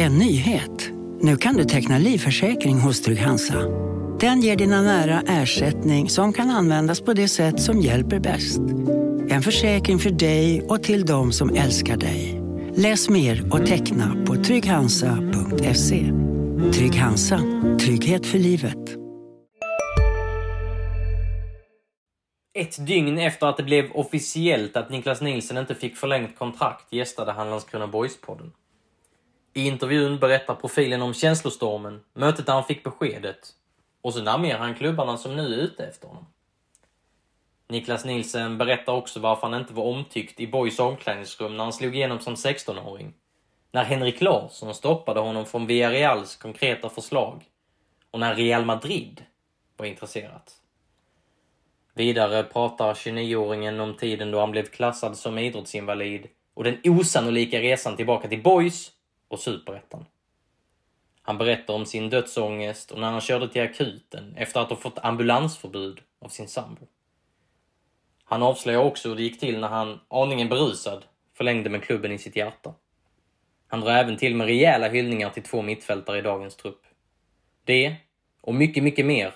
En nyhet. Nu kan du teckna livförsäkring hos Trygg-Hansa. Den ger dina nära ersättning som kan användas på det sätt som hjälper bäst. En försäkring för dig och till de som älskar dig. Läs mer och teckna på trygghansa.se. Trygg Hansa. Trygghet för livet. Ett dygn efter att det blev officiellt att Niklas Nielsen inte fick förlängt kontrakt gästade han Landskrona Boys-podden. I intervjun berättar profilen om känslostormen, mötet där han fick beskedet och så namnger han klubbarna som nu är ute efter honom. Niklas Nielsen berättar också varför han inte var omtyckt i Boys omklädningsrum när han slog igenom som 16-åring. När Henrik Larsson stoppade honom från Villareals konkreta förslag och när Real Madrid var intresserat. Vidare pratar 29-åringen om tiden då han blev klassad som idrottsinvalid och den osannolika resan tillbaka till Boys och Superettan. Han berättar om sin dödsångest och när han körde till akuten efter att ha fått ambulansförbud av sin sambo. Han avslöjar också hur det gick till när han, aningen berusad, förlängde med klubben i sitt hjärta. Han drar även till med rejäla hyllningar till två mittfältare i dagens trupp. Det, och mycket, mycket mer,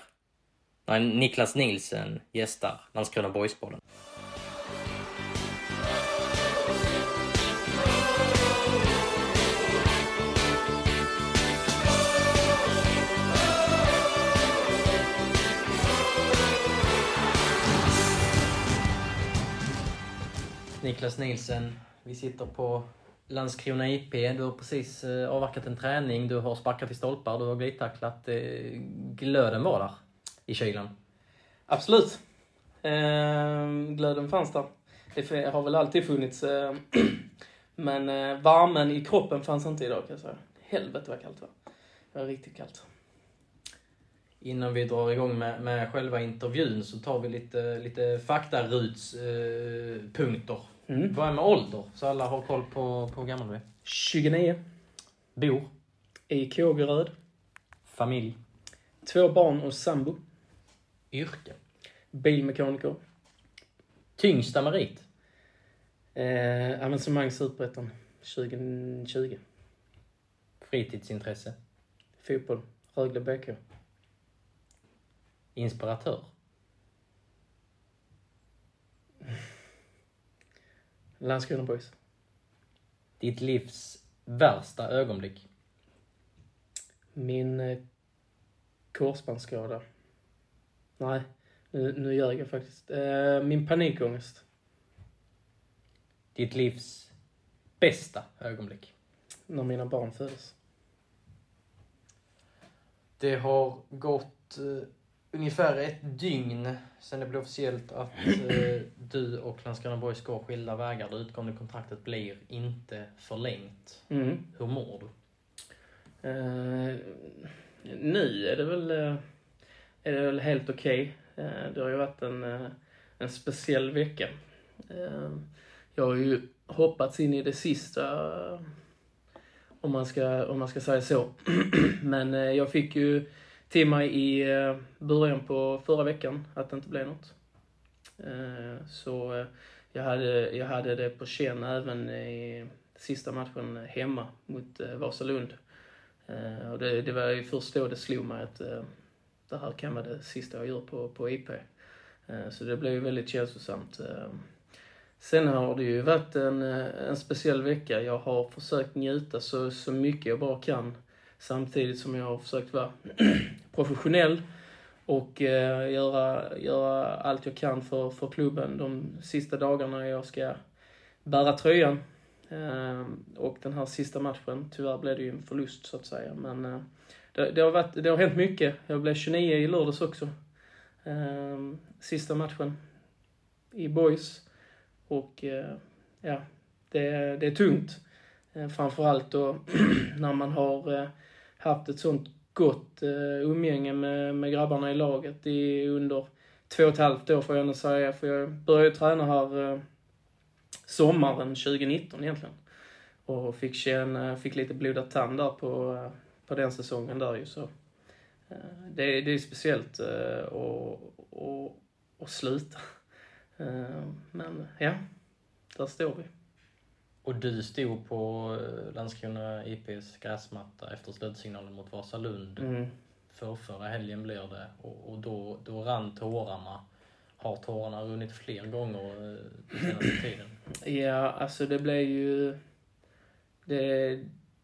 när Niklas Nielsen gästar Landskrona Boys-podden. Niklas Nielsen, vi sitter på Landskrona IP. Du har precis eh, avverkat en träning, du har sparkat i stolpar, du har glidtacklat. Eh, glöden var där i kylan. Absolut. Eh, glöden fanns där. Det har väl alltid funnits. Eh, men eh, värmen i kroppen fanns inte idag kan jag säga. Helvete vad kallt det var. Det var riktigt kallt. Innan vi drar igång med, med själva intervjun så tar vi lite, lite faktarutspunkter. Mm. Börja med ålder, så alla har koll på, på hur gammal du är. 29. Bor? I Kågeröd. Familj? Två barn och sambo. Yrke? Bilmekaniker. Tyngsta merit? Eh, avancemang Superettan 2020. Fritidsintresse? Fotboll. Rögle BK. Inspiratör? Landskrona Boys. Ditt livs värsta ögonblick? Min eh, korsbandsskada. Nej, nu, nu ljög jag faktiskt. Eh, min panikångest. Ditt livs bästa ögonblick? När mina barn föddes. Det har gått eh, ungefär ett dygn sen det blev officiellt att eh, du och Landskrona Borg ska skilda vägar. Det utgående kontraktet blir inte förlängt. Mm. Hur mår du? Eh, nu är det väl, eh, är det väl helt okej. Okay. Eh, det har ju varit en, eh, en speciell vecka. Eh, jag har ju hoppats in i det sista, om man ska, om man ska säga så. Men jag fick ju till mig i eh, början på förra veckan att det inte blev något. Eh, så eh, jag hade, jag hade det på känn även i sista matchen hemma mot Vasalund. Och det, det var ju först då det slog mig att det här kan vara det sista jag gör på, på IP. Så det blev ju väldigt känslosamt. Sen har det ju varit en, en speciell vecka. Jag har försökt njuta så, så mycket jag bara kan. Samtidigt som jag har försökt vara professionell och eh, göra, göra allt jag kan för, för klubben de sista dagarna jag ska bära tröjan. Eh, och den här sista matchen, tyvärr blev det ju en förlust så att säga. Men eh, det, det, har varit, det har hänt mycket. Jag blev 29 i lördags också. Eh, sista matchen i Boys. Och eh, ja, det, det är tungt. Eh, framförallt då när man har eh, haft ett sånt gott eh, umgänge med, med grabbarna i laget i, under två och ett halvt år får jag ändå säga. För jag började träna här eh, sommaren 2019 egentligen. Och fick känna, fick lite blodad tand där på, eh, på den säsongen där ju så. Det, det är speciellt att, att, att sluta. Men ja, där står vi. Och du stod på eh, Landskrona IPs gräsmatta efter slutsignalen mot Vasalund. Mm. För förra helgen blir det. Och, och då, då rann tårarna. Har tårarna runnit fler gånger eh, den senaste tiden? Ja, alltså det blev ju... Det,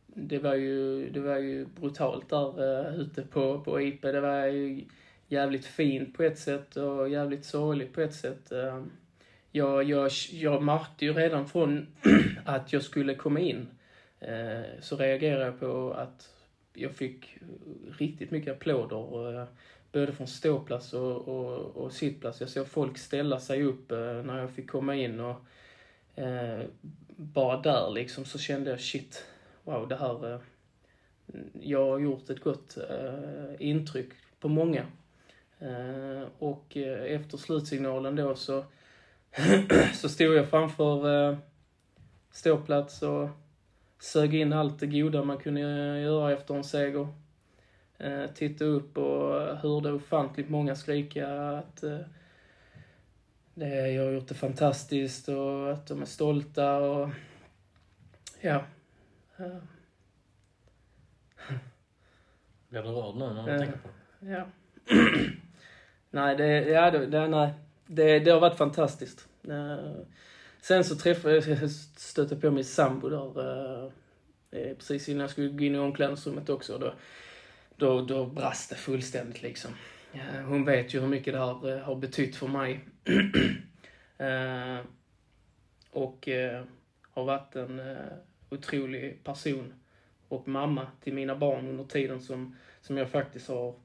det, var, ju, det var ju brutalt där uh, ute på, på IP. Det var ju jävligt fint på ett sätt och jävligt sorgligt på ett sätt. Uh, jag, jag, jag märkte ju redan från att jag skulle komma in eh, så reagerade jag på att jag fick riktigt mycket applåder. Eh, både från ståplats och, och, och sittplats. Jag såg folk ställa sig upp eh, när jag fick komma in. och eh, bara där liksom så kände jag shit, wow det här, eh, jag har gjort ett gott eh, intryck på många. Eh, och eh, efter slutsignalen då så, så stod jag framför eh, ståplats och sög in allt det goda man kunde göra efter en seger. Eh, tittade upp och hörde ofantligt många skrika att eh, det, jag har gjort det fantastiskt och att de är stolta och ja. Blir du rörd nu när du Ja. tänker på det? Ja. nej, det, ja, det, det, nej. Det, det har varit fantastiskt. Eh, Sen så träffade jag, stötte på min sambo där eh, eh, precis innan jag skulle gå in i omklädningsrummet också. Då, då, då brast det fullständigt liksom. Hon vet ju hur mycket det här eh, har betytt för mig. Och har varit en otrolig person och mamma till mina barn under tiden som, som jag faktiskt har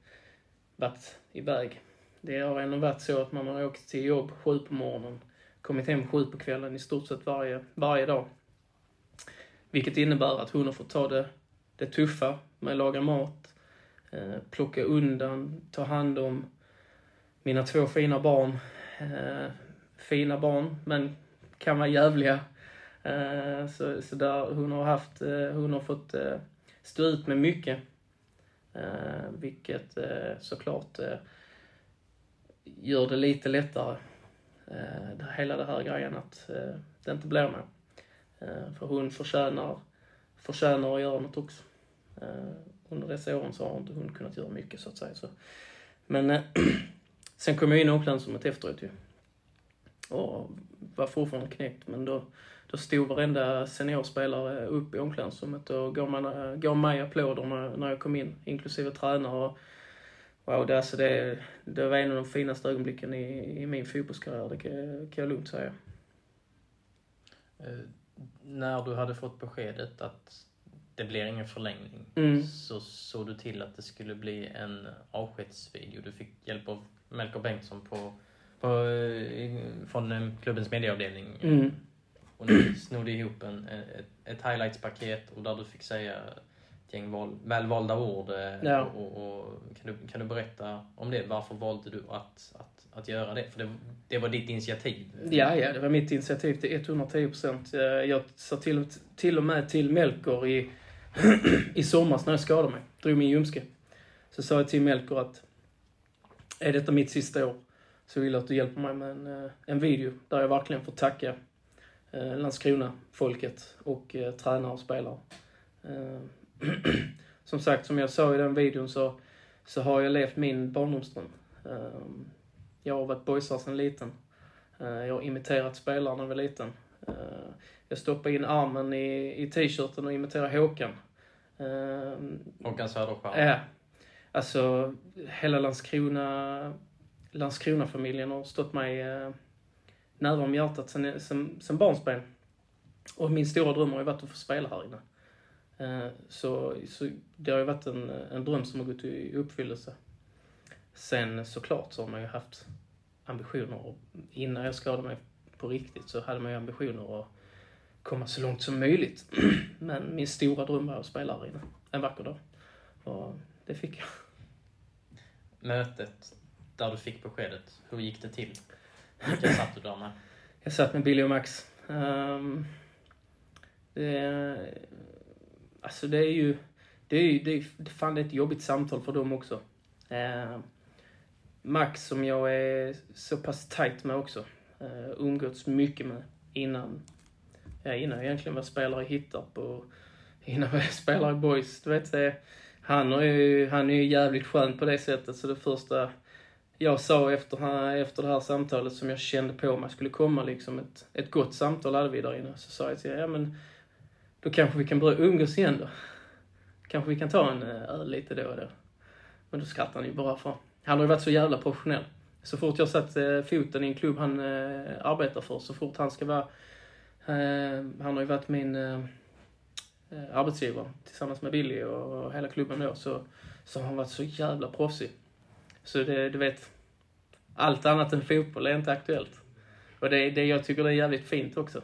varit iväg. Det har ändå varit så att man har åkt till jobb sju på morgonen, kommit hem sju på kvällen i stort sett varje, varje dag. Vilket innebär att hon har fått ta det, det tuffa med att laga mat, eh, plocka undan, ta hand om mina två fina barn. Eh, fina barn, men kan vara jävliga. Eh, så, så där hon har haft, eh, hon har fått eh, stå ut med mycket. Eh, vilket såklart gör det lite lättare. Eh, hela det här grejen att eh, det inte blir med. Eh, för hon förtjänar, förtjänar att göra något också. Eh, under dessa åren så har inte hon kunnat göra mycket så att säga. Så. Men eh, sen kom jag in i omklädningsrummet efteråt ju. Och var fortfarande knäckt men då, då stod varenda seniorspelare upp i omklädningsrummet och gav, man, gav mig applåder när, när jag kom in, inklusive tränare. Och, wow, det, alltså det, det var en av de finaste ögonblicken i, i min fotbollskarriär, det kan, kan jag lugnt säga. Eh, när du hade fått beskedet att det blir ingen förlängning Mm. så såg du till att det skulle bli en avskedsvideo. Du fick hjälp av Melker Bengtsson på, på, eh, från eh, klubbens medieavdelning. Mm. Och ni snodde ihop en, ett, ett highlights-paket och där du fick säga gäng val, välvalda ord. eh, Ja. Och, och, kan, du, kan du berätta om det? Varför valde du att, att, att göra det? För det, det var ditt initiativ. Ja, ja, det var mitt initiativ till 110 procent. Jag sa till, till och med till Melker i, i somras när jag skadade mig, drog min ljumske. Så sa jag till Melker att är detta mitt sista år så vill jag att du hjälper mig med en, eh, en video där jag verkligen får tacka eh, Landskrona-folket och eh, tränare och spelare. Som sagt, som jag sa i den videon så, så har jag levt min barndomsdröm. Eh, jag har varit boysare sedan liten. Eh, Jag har imiterat spelare när jag var liten. Eh, Jag stoppade in armen i, i t-shirten och imiterade Håkan. Håkan Söderstjärn. Ja. Alltså, hela Landskrona, Landskrona-familjen har stått mig eh, nära om hjärtat sen, sen, sen barnsben. Och min stora dröm har ju varit att få spela här inne. Eh, så, så det har ju varit en, en dröm som har gått i uppfyllelse. Sen såklart så har man ju haft ambitioner. Och innan jag skadade mig på riktigt så hade man ju ambitioner att komma så långt som möjligt. Men min stora dröm var att spela här inne en vacker dag. Och det fick jag. Mötet där du fick beskedet, hur gick det till? Vilka satt du där med? Jag satt med Billy och Max. Um, det, alltså det är ju, det är ju, det är, fan det är ett jobbigt samtal för dem också. Eh, Max som jag är så pass tight med också. Eh, umgåtts mycket med innan ja, innan jag egentligen var spelare i Hittarp och innan jag var spelare i Boys. Du vet, det, han, är ju, han är ju jävligt skön på det sättet. Så det första jag sa efter, efter det här samtalet som jag kände på mig skulle komma, liksom ett, ett gott samtal hade vi där inne. Så sa jag till ja men då kanske vi kan börja umgås igen då. Kanske vi kan ta en eh, öl lite då och då. Men då skrattar han ju bara för han har ju varit så jävla professionell. Så fort jag satt eh, foten i en klubb han eh, arbetar för, så fort han ska vara... Han har ju varit min arbetsgivare tillsammans med Billy och, och hela klubben då, så, så har han varit så jävla proffsig. Så det, du vet, allt annat än fotboll är inte aktuellt. Och det, det jag tycker det är jävligt fint också.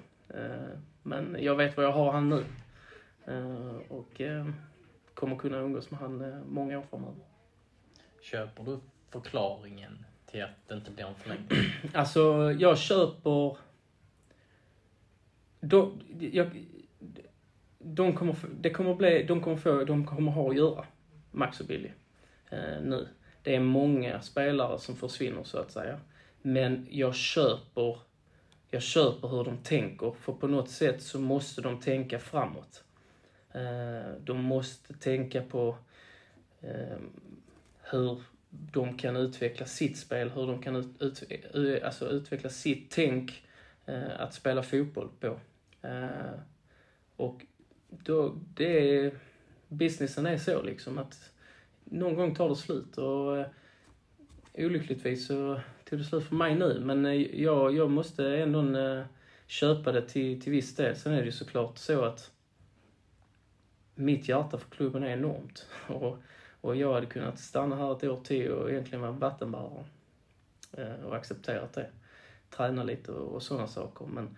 Eh, men jag vet vad jag har han nu. Och kommer kunna umgås med han många år framöver. Köper du förklaringen till att det inte blir en förlängning? Alltså, jag köper... De, jag, de kommer, det kommer bli, de kommer få, de kommer ha att göra, Max och Billy, eh, nu. Det är många spelare som försvinner så att säga. Men jag köper, jag köper hur de tänker, för på något sätt så måste de tänka framåt. Eh, de måste tänka på ehm, hur de kan utveckla sitt spel, hur de kan ut, ut, eh, alltså utveckla sitt tänk eh, att spela fotboll på. Och då, det är, businessen är så liksom att någon gång tar det slut och olyckligtvis så tog det slut för mig nu men eh, jag, jag måste ändå eh, köpa det till, till viss del. Sen är det ju såklart så att mitt hjärta för klubben är enormt. Och och jag hade kunnat stanna här ett år till och egentligen vara vattenbärare. Eh, och accepterat det. Träna lite och, och sådana saker. Men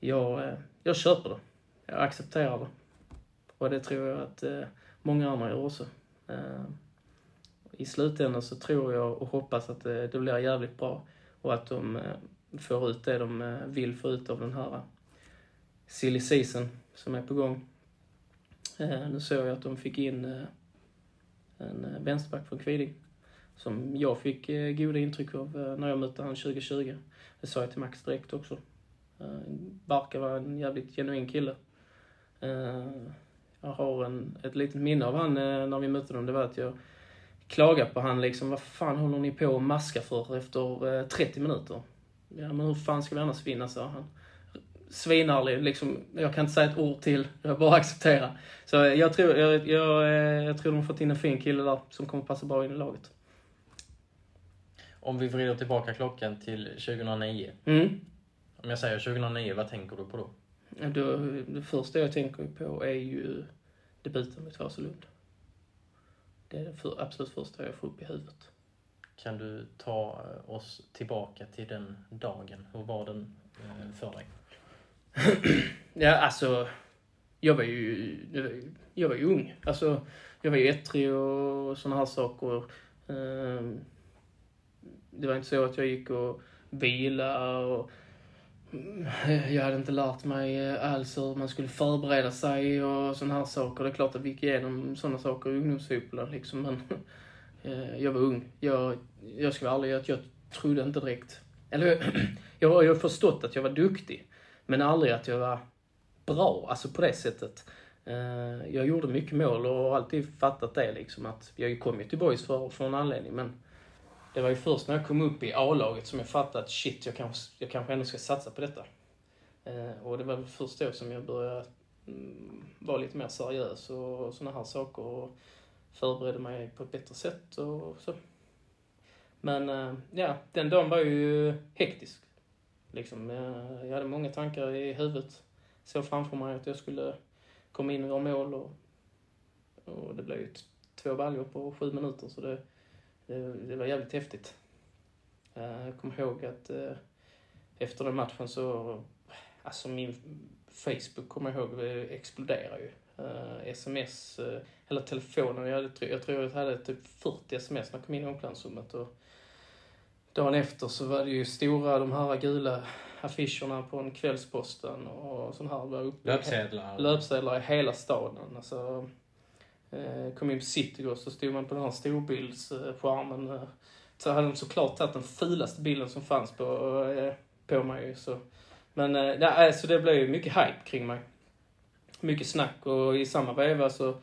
jag, jag köper det. Jag accepterar det. Och det tror jag att många andra gör också. I slutändan så tror jag och hoppas att det, det blir jävligt bra och att de eh, får ut det de eh, vill få ut av den här silly season som är på gång. Nu såg jag att de fick in en vänsterback från Kviding. Som jag fick goda intryck av när jag mötte honom 2020. Det sa jag till Max direkt också. Barka var en jävligt genuin kille. Jag har en, ett litet minne av han när vi mötte dem. Det var att jag klagade på han liksom. Vad fan håller ni på att maska för efter 30 minuter? Ja, men hur fan ska vi annars vinna, sa han svinarlig. Liksom, jag kan inte säga ett ord till, jag bara acceptera. Så jag tror, jag, jag, eh, jag tror de har fått in en fin kille där som kommer passa bra in i laget. Om vi vrider tillbaka klockan till 2009. Mm. Om jag säger 2009, vad tänker du på då? då det första jag tänker på är ju debuten mot Vasalund. Det är det för, absolut första jag får upp i huvudet. Kan du ta oss tillbaka till den dagen? Hur var den eh, för dig? ja, alltså. Jag var ju, jag var ju ung. Alltså, jag var ju ettrig och såna här saker. Ehm, det var inte så att jag gick och vila och jag hade inte lärt mig eh, alls hur man skulle förbereda sig och sådana här saker. Det är klart att vi gick igenom sådana saker i ungdomsfotbollen liksom, men eh, jag var ung. Jag, jag ska vara ärlig, jag, jag trodde inte direkt. Eller jag, jag har förstått att jag var duktig. Men aldrig att jag var bra, alltså på det sättet. Eh, jag gjorde mycket mål och har alltid fattat det liksom att jag kom ju till BoIS för, för en anledning men det var ju först när jag kom upp i A-laget som jag fattade att shit, jag kanske, jag kanske ändå ska satsa på detta. Eh, och det var väl först då som jag började mm, vara lite mer seriös och sådana här saker och förberedde mig på ett bättre sätt och så. Men eh, ja, den dagen var ju hektisk. Liksom, eh, jag, hade många tankar i huvudet. Såg framför mig att jag skulle komma in och göra mål och, och det blev ju två baljor på sju minuter så det, det, var jävligt häftigt. Eh, jag kommer ihåg att eh, efter den matchen så, alltså min Facebook kommer jag ihåg exploderade ju. Sms, hela telefonen. Jag, hade, jag tror jag hade typ 40 sms när jag kom in i omklädningsrummet. Och dagen efter så var det ju stora, de här gula affischerna på en Kvällsposten och sån här. Löpsedlar? Löpsedlar i hela staden. Alltså, eh, kom in på Citygross så stod man på den här storbildsskärmen. Eh, så hade de såklart tagit den fulaste bilden som fanns på, eh, på mig. Så Men eh, det, alltså det blev ju mycket hype kring mig. Mycket snack och i samma veva så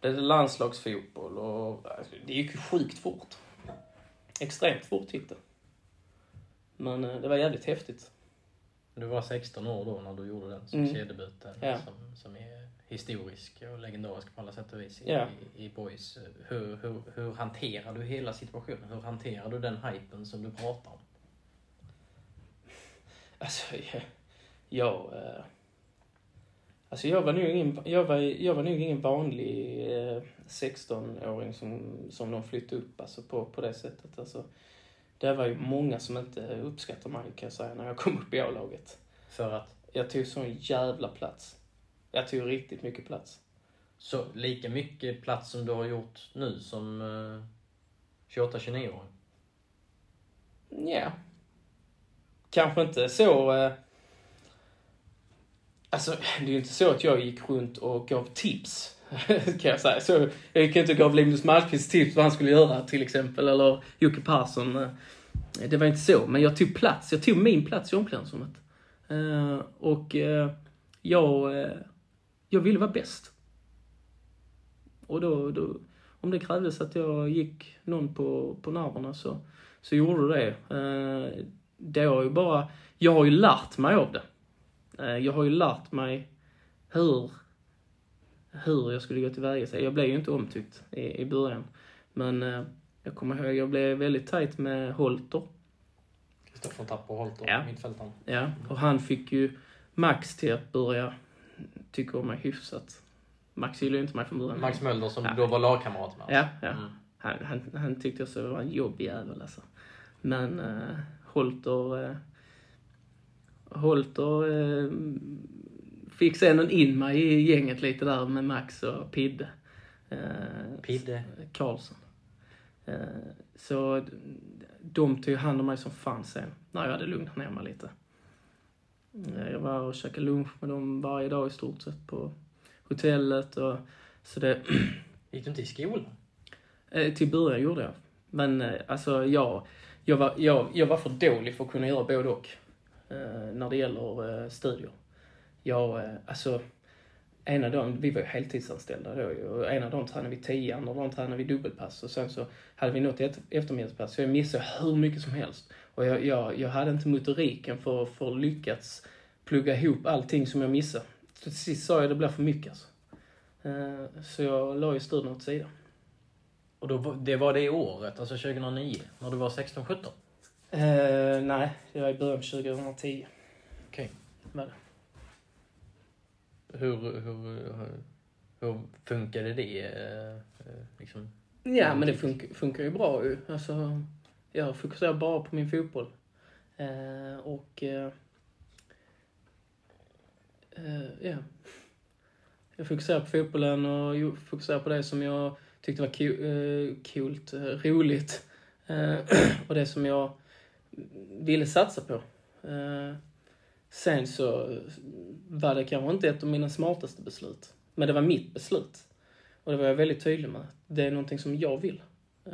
blev det landslagsfotboll och alltså, det gick ju sjukt fort. Extremt fort gick det. Men eh, det var jävligt häftigt. Du var 16 år då när du gjorde den succédebuten Ja. som, som är historisk och legendarisk på alla sätt och vis i, Ja. i, i Boys. Hur, hur, hur hanterar du hela situationen? Hur hanterar du den hypen som du pratar om? Alltså, jag... jag eh, alltså jag var nog ingen, jag var, jag var nog ingen vanlig eh, 16-åring som, som de flyttade upp alltså på, på det sättet. Alltså, det var ju många som inte uppskattade mig kan jag säga när jag kom upp i A-laget. För att Jag tog sån jävla plats. Jag tog riktigt mycket plats. så lika mycket plats som du har gjort nu som eh, 28-29-åring. Ja. Kanske inte så... Eh, alltså, det är ju inte så att jag gick runt och gav tips. kan jag säga. Så, jag gick inte och gav Linus Malmqvist tips vad han skulle göra till exempel. Eller Jocke Persson. eh. Det var inte så. Men jag tog plats. Jag tog min plats i omklädningsrummet. Eh, och eh, jag, jag ville vara bäst. Och då, då, om det krävdes att jag gick någon på, på nerverna så, så gjorde det. Eh, det har ju bara, jag har ju lärt mig av det. Eh, jag har ju lärt mig hur, hur jag skulle gå tillväga. Jag blev ju inte omtyckt i, i början. Men eh, jag kommer ihåg, jag blev väldigt tajt med Holter. Kristoffer Tapper Holter, Ja. mittfältaren. Ja, och han fick ju Max till att börja tycka om mig hyfsat. Max gillade ju inte mig från början. Max Mölder som Ja. då var lagkamrat med oss. Ja, ja. Mm. Han, han, han tyckte också det var en jobbig jävel alltså. Men eh, Holter... Eh, Holter eh, fick sen in mig i gänget lite där med Max och Pidde. Eh, Pidde. Karlsson. Eh, så de tog hand om mig som fan sen, när jag hade lugnat ner mig lite. Eh, Jag var och käkade lunch med dem varje dag i stort sett på hotellet och så det... Gick du inte i skolan? Eh, till början gjorde jag. Men eh, alltså jag, jag, var, jag, jag var för dålig för att kunna göra både och. Eh, när det gäller eh, studier. Jag, alltså, ena dagen, vi var ju heltidsanställda då ju, och ena dagen tränade vi tio, andra dagen tränade vi dubbelpass och sen så hade vi något eftermiddagspass. Så jag missade hur mycket som helst. Och jag, jag, jag hade inte motoriken för, för att lyckas plugga ihop allting som jag missade. Så till sist sa jag det blir för mycket alltså. Eh, så jag la ju studierna åt sidan. Och då, det var det året, alltså 2009, när du var 16-17? Eh, nej, det var i början på 2010. Okej. Det. Hur, hur, hur, funkade det? Eh, liksom? Ja, men det fun funkar ju bra ju. Alltså, jag fokuserar bara på min fotboll. Eh, och... Eh, eh, ja. Jag fokuserar på fotbollen och fokuserar på det som jag tyckte var eh, coolt, eh, roligt. Eh, och det som jag ville satsa på. Eh, Sen så var det kanske inte ett av mina smartaste beslut. Men det var mitt beslut. Och det var jag väldigt tydlig med. Det är någonting som jag vill. Eh,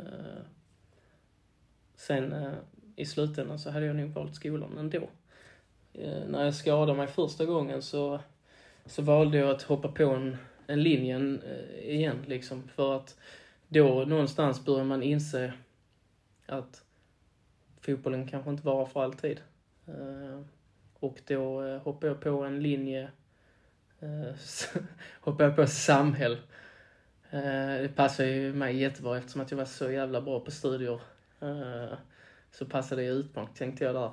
sen eh, i slutändan så hade jag nog valt skolan ändå. Eh, när jag skadade mig första gången så, så valde jag att hoppa på en, en linje igen liksom. För att då någonstans börjar man inse att fotbollen kanske inte varar för alltid. Och då eh, hoppade jag på en linje, eh, hoppade jag på samhäll. Eh, det passade ju mig jättebra eftersom att jag var så jävla bra på studier. Eh, så passade det utmärkt tänkte jag där.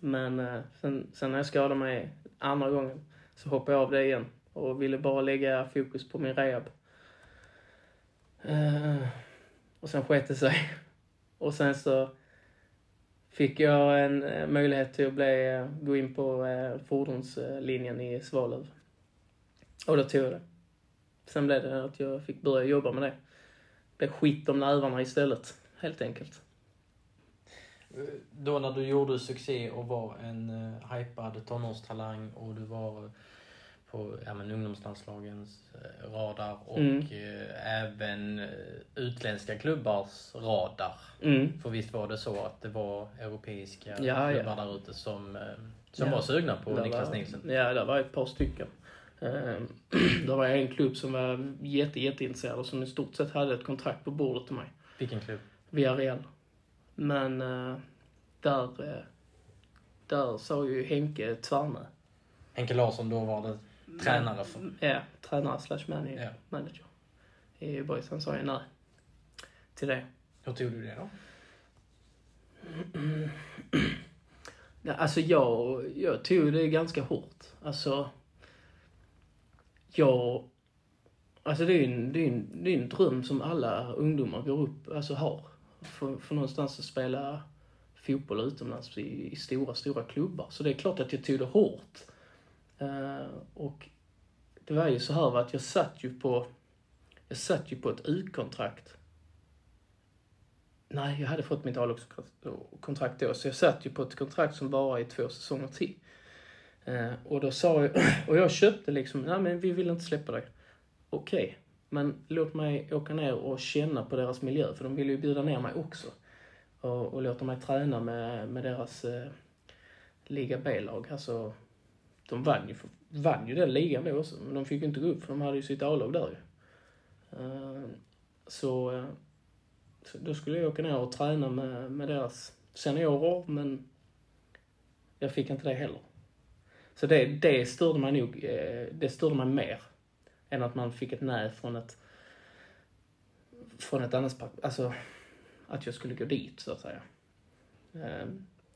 Men eh, sen, sen när jag skadade mig andra gången så hoppade jag av det igen och ville bara lägga fokus på min rehab. Eh, och sen sket det sig. Och sen så fick jag en eh, möjlighet till att bli, eh, gå in på eh, fordonslinjen i Svalöv. Och då tog jag det. Sen blev det att jag fick börja jobba med det. Det blev skit om nävarna istället, helt enkelt. Då när du gjorde succé och var en uh, hypad tonårstalang och du var på ja, men, ungdomslandslagens eh, radar och Mm. eh, även eh, utländska klubbars radar. Mm. För visst var det så att det var europeiska Ja, klubbar ja. där ute som, som Ja. var sugna på Där Niklas Nielsen? Ja, det var ett par stycken. Eh, det var en klubb som var jätte, jätteintresserad och som i stort sett hade ett kontrakt på bordet till mig. Vilken klubb? Via Real. Men där, där sa ju Henke tvärnö. Henke Larsson då var det tränare för... Ja, tränare slash manager. Ja. manager. I Boys. Han sa ju nej till det. Hur tog du det då? Ja, alltså jag, jag tog det ganska hårt. Alltså, jag... Alltså det är ju en, det är en, det är en dröm som alla ungdomar går upp, alltså har. För, för någonstans att spela fotboll utomlands i, i stora, stora klubbar. Så det är klart att jag tog det hårt. Eh, och det var ju så här att jag satt ju på, jag satt ju på ett U-kontrakt Nej, jag hade fått mitt A-lagskontrakt då, så jag satt ju på ett kontrakt som bara i två säsonger till. Eh, och då sa jag, och jag köpte liksom, nej men vi vill inte släppa dig. Okej, men låt mig åka ner och känna på deras miljö, för de ville ju bjuda ner mig också. Och, och låta mig träna med, med deras eh, Liga B-lag. Alltså, de vann ju, vann ju den ligan då också, men de fick ju inte gå upp för de hade ju sitt A-lag där ju. Eh, så eh, så då skulle jag åka ner och träna med, med deras seniorer, men jag fick inte det heller. Så det, det störde mig nog, eh, det störde mig mer än att man fick ett nej från ett, från ett annat, alltså att jag skulle gå dit så att säga.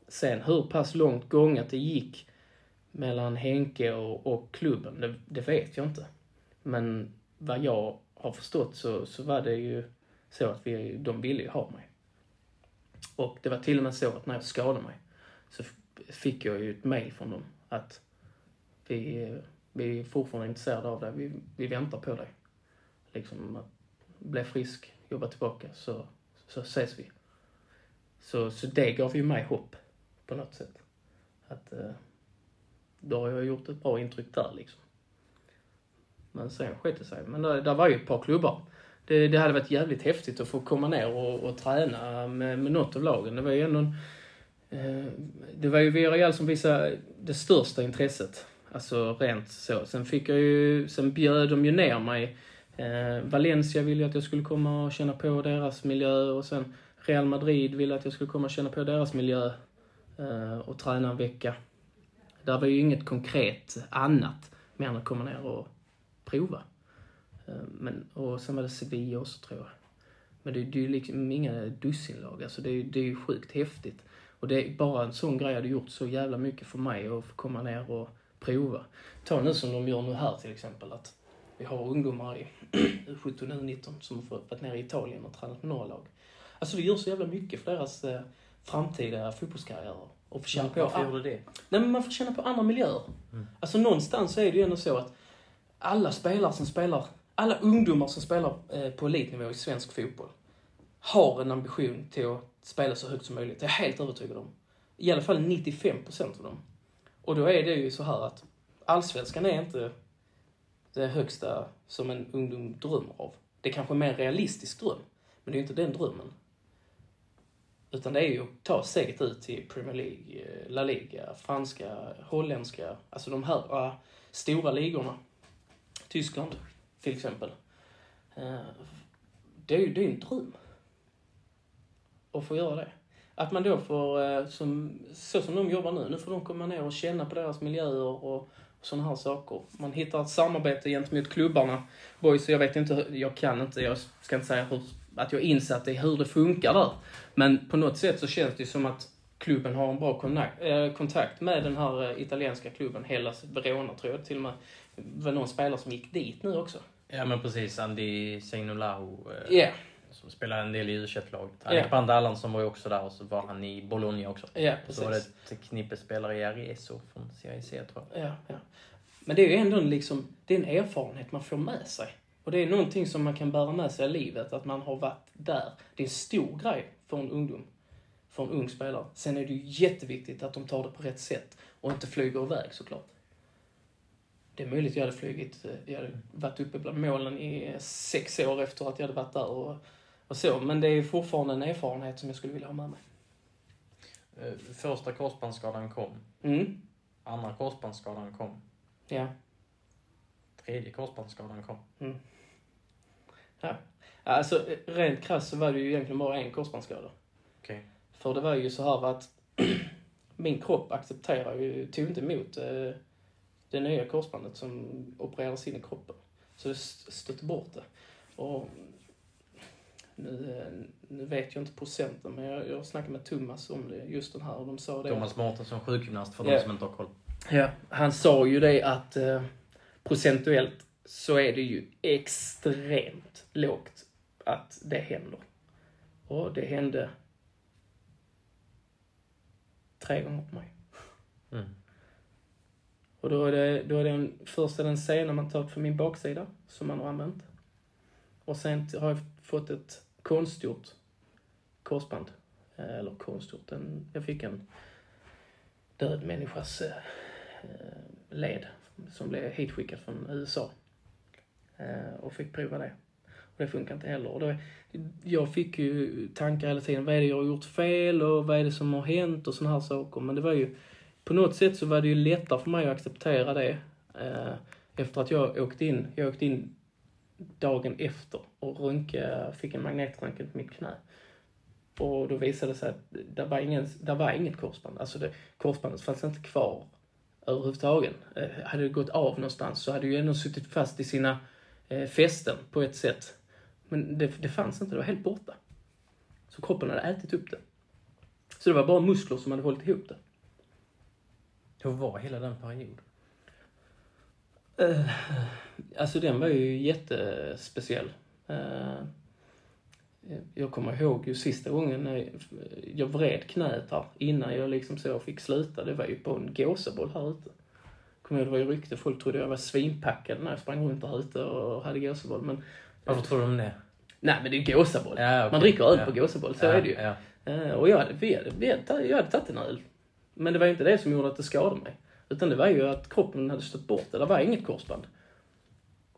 Sen hur pass långt gånget det gick mellan Henke och, och klubben, det, det vet jag inte. Men vad jag har förstått så, så var det ju så att vi, de ville ju ha mig. Och det var till och med så att när jag skadade mig så fick jag ju ett mail från dem att vi, vi är fortfarande intresserade av dig, vi, vi väntar på dig. Liksom att bli frisk, jobba tillbaka så, så ses vi. Så, så det gav ju mig hopp på något sätt. Att eh, då har jag gjort ett bra intryck där liksom. Men sen sket det sig. Men där, där var ju ett par klubbar. Det, det hade varit jävligt häftigt att få komma ner och, och träna med, med något av lagen. Det var ju ändå en, eh, Det var ju Villarreal som visade det största intresset. Alltså rent så. Sen fick jag ju, sen bjöd de ju ner mig. Eh, Valencia ville ju att jag skulle komma och känna på deras miljö och sen Real Madrid ville att jag skulle komma och känna på deras miljö eh, och träna en vecka. Där var ju inget konkret annat mer än att komma ner och prova. Eh, men, och sen var det Sevilla också tror jag. Men det, det är ju liksom inga dussinlag, alltså det, är- det är ju sjukt häftigt. Och det är bara en sån grej hade gjort så jävla mycket för mig att få komma ner och prova. Ta nu som de gör nu här till exempel, att vi har ungdomar i 17 och 19 som har varit nere i Italien och tränat med några lag. Alltså det gör så jävla mycket för deras eh, framtida fotbollskarriärer. Och få känna på, Varför gjorde det? Nej men man får känna på andra miljöer. Alltså någonstans är det ju ändå så att alla spelare som spelar, alla ungdomar som spelar eh, på elitnivå i svensk fotboll har en ambition till att spela så högt som möjligt. Det är jag helt övertygad om. I alla fall 95% av dem. Och då är det ju så här att allsvenskan är inte det högsta som en ungdom drömmer av. Det är kanske är mer en realistisk dröm, men det är ju inte den drömmen. Utan det är ju att ta steget ut till Premier League, eh, La Liga, franska, holländska, alltså de här äh, stora ligorna. Tyskland, till exempel. Uh, det är ju det är en dröm. Att få göra det. Att man då får, som, så som de jobbar nu, nu får de komma ner och känna på deras miljöer och sådana här saker. Man hittar ett samarbete gentemot klubbarna. Boys, jag vet inte, jag kan inte, jag ska inte säga hur, att jag insatt i hur det funkar där. Men på något sätt så känns det som att klubben har en bra kontakt, eh, kontakt med den här eh, italienska klubben, Hellas Verona tror jag till och med. Det var någon spelare som gick dit nu också. Ja men precis, Andy eh, Ja, som spelar en del i u laget Ja. Alexander Allan var ju också där och så var han i Bologna också. ja Så var det precis. ett knippe spelare i Arieso från Serie C tror jag. Ja, ja. Men det är ju ändå liksom, det är en erfarenhet man får med sig. Och det är någonting som man kan bära med sig i livet, att man har varit där. Det är en stor grej för en ungdom, för en ung spelare. Sen är det ju jätteviktigt att de tar det på rätt sätt och inte flyger iväg såklart. Det är möjligt jag hade flugit. eh, Jag hade varit uppe bland målen i eh, sex år efter att jag hade varit där och, och så. Men det är fortfarande en erfarenhet som jag skulle vilja ha med mig. Eh, Första korsbandsskadan kom. Mm. Andra korsbandsskadan kom. Ja. Tredje korsbandsskadan kom. ja. Alltså, rent krasst så var det ju egentligen bara en korsbandsskada. Okej. För det var ju så här att min kropp accepterar ju, tog inte emot eh, det nya korsbandet som opererades in i kroppen. Så det st- stötte bort det. Och nu, eh, nu vet jag inte procenten, men jag, jag snackade med Thomas om det, just den här, och de sa det. Thomas Mårtensson, sjukgymnast för Ja. de som inte har koll. Ja, han sa ju det att eh, procentuellt så är det ju extremt lågt att det händer. Och det hände tre gånger på mig. Mm. Och då är det, då är det en, först är det en sena man tar för min baksida, som man har använt. Och sen har jag fått ett konstgjort korsband. Eh, Eller konstgjort, en, jag fick en död människas eh, eh, led som blev hitskickad från USA. Eh, och fick prova det. Och det funkar inte heller. Och då, jag fick ju tankar hela tiden, vad är det jag har gjort fel och vad är det som har hänt och sådana här saker. Men det var ju, på något sätt så var det ju lättare för mig att acceptera det. Eh, efter att jag åkte in, jag åkte in dagen efter och röntga, fick en magnetröntgen på mitt knä. Och då visade det sig att det var, ingen, det var inget korsband. Alltså det, korsbandet fanns inte kvar överhuvudtaget. Eh, hade det gått av någonstans så hade ju ändå suttit fast i sina eh, fästen på ett sätt. Men det, det fanns inte, det var helt borta. Så kroppen hade ätit upp det. Så det var bara muskler som hade hållit ihop det. Hur var hela den perioden? Eh, alltså den var ju jättespeciell. Eh, jag kommer ihåg ju sista gången när jag- vred knät här innan jag liksom så fick sluta. Det var ju på en gåseboll här ute. Kommer ihåg, det var ju rykte. Folk trodde jag var svinpackad när jag sprang runt där ute och hade gåseboll. Men Varför tror om det? nej, men det är ju gåsaboll. Ja, okej. Man dricker öl Ja. på gåsaboll, så ja, är det ju. Ja. Eh, Och jag hade, vi hade, vi hade, jag hade tagit en öl. Men det var ju inte det som gjorde att det skadade mig. Utan det var ju att kroppen hade stött bort det. Det var inget korsband.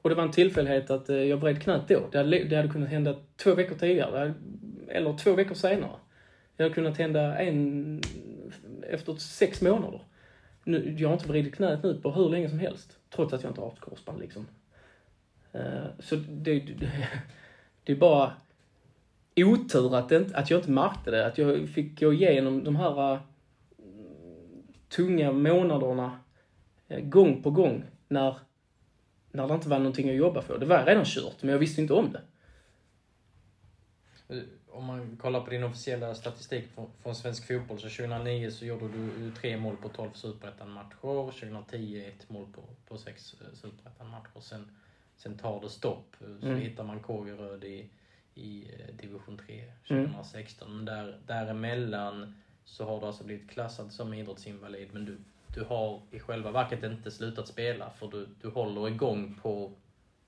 Och det var en tillfällighet att eh, jag vred knät då. Det hade, det hade kunnat hända två veckor tidigare. Eh, eller två veckor senare. Det hade kunnat hända en efter sex månader. Nu, jag har inte vridit knät nu på hur länge som helst. Trots att jag inte har haft korsband liksom. Eh, så det, det, det är bara otur att, inte, att jag inte märkte det. Att jag fick gå igenom de här tunga månaderna gång på gång när, när det inte var någonting att jobba för. Det var redan kört, men jag visste inte om det. Eh, Om man kollar på din officiella statistik från, svensk fotboll så 2009 så gjorde du tre mål på 12 superettan-matcher. 2010 ett mål på, på sex eh, superettan-matcher. Sen, sen tar det stopp. Eh, Så Mm. hittar man Kågeröd i, i division 3 Mm. 2016. Men där, däremellan så har du alltså blivit klassad som idrottsinvalid. Men du, du har i själva verket inte slutat spela för du, du håller igång på,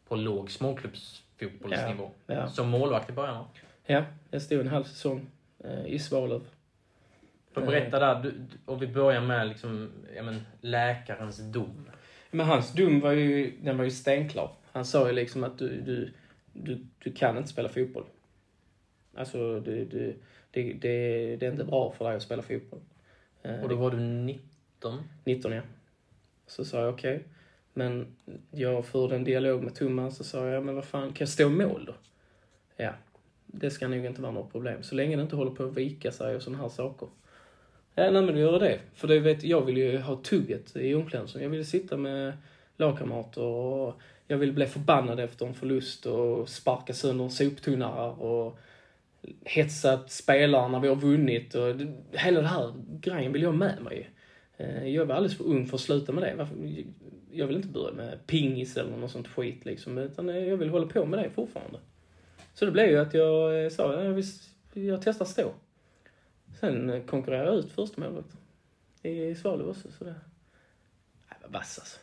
på låg småklubbsfotbollsnivå. Ja, ja. Som målvakt i början? Ja, jag stod en halv säsong eh, i Svalöv. För berätta där, du, och vi börjar med liksom, ja, men, läkarens dom. Men hans dom var ju, den var ju stenklar. Han sa ju liksom att du, du, du, du kan inte spela fotboll. Alltså, du, du, det, det, det är inte bra för dig att spela fotboll. Och då var du 19. 19 ja. Så sa jag okej. Men jag förde en dialog med Thomas och sa jag, men vad fan, kan jag stå i mål då? Ja, det ska nog inte vara något problem. Så länge det inte håller på att vika sig och sådana här saker. Ja, nej men då gör det. För det vet, jag vill ju ha tugget i omklädningsrummet. Jag vill sitta med lagkamrater och jag vill bli förbannad efter en förlust och sparka sönder soptunnare och hetsat spelare när vi har vunnit och hela den här grejen vill jag ha med mig. Eh, Jag var alldeles för ung för att sluta med det. Jag vill inte börja med pingis eller något sånt skit liksom, utan eh, jag vill hålla på med det fortfarande. Så det blev ju att jag eh, sa, ja, jag, vill- jag testar stå. Sen konkurrerade jag ut första målvakten i Svalöv också, så det... Jag var vass alltså.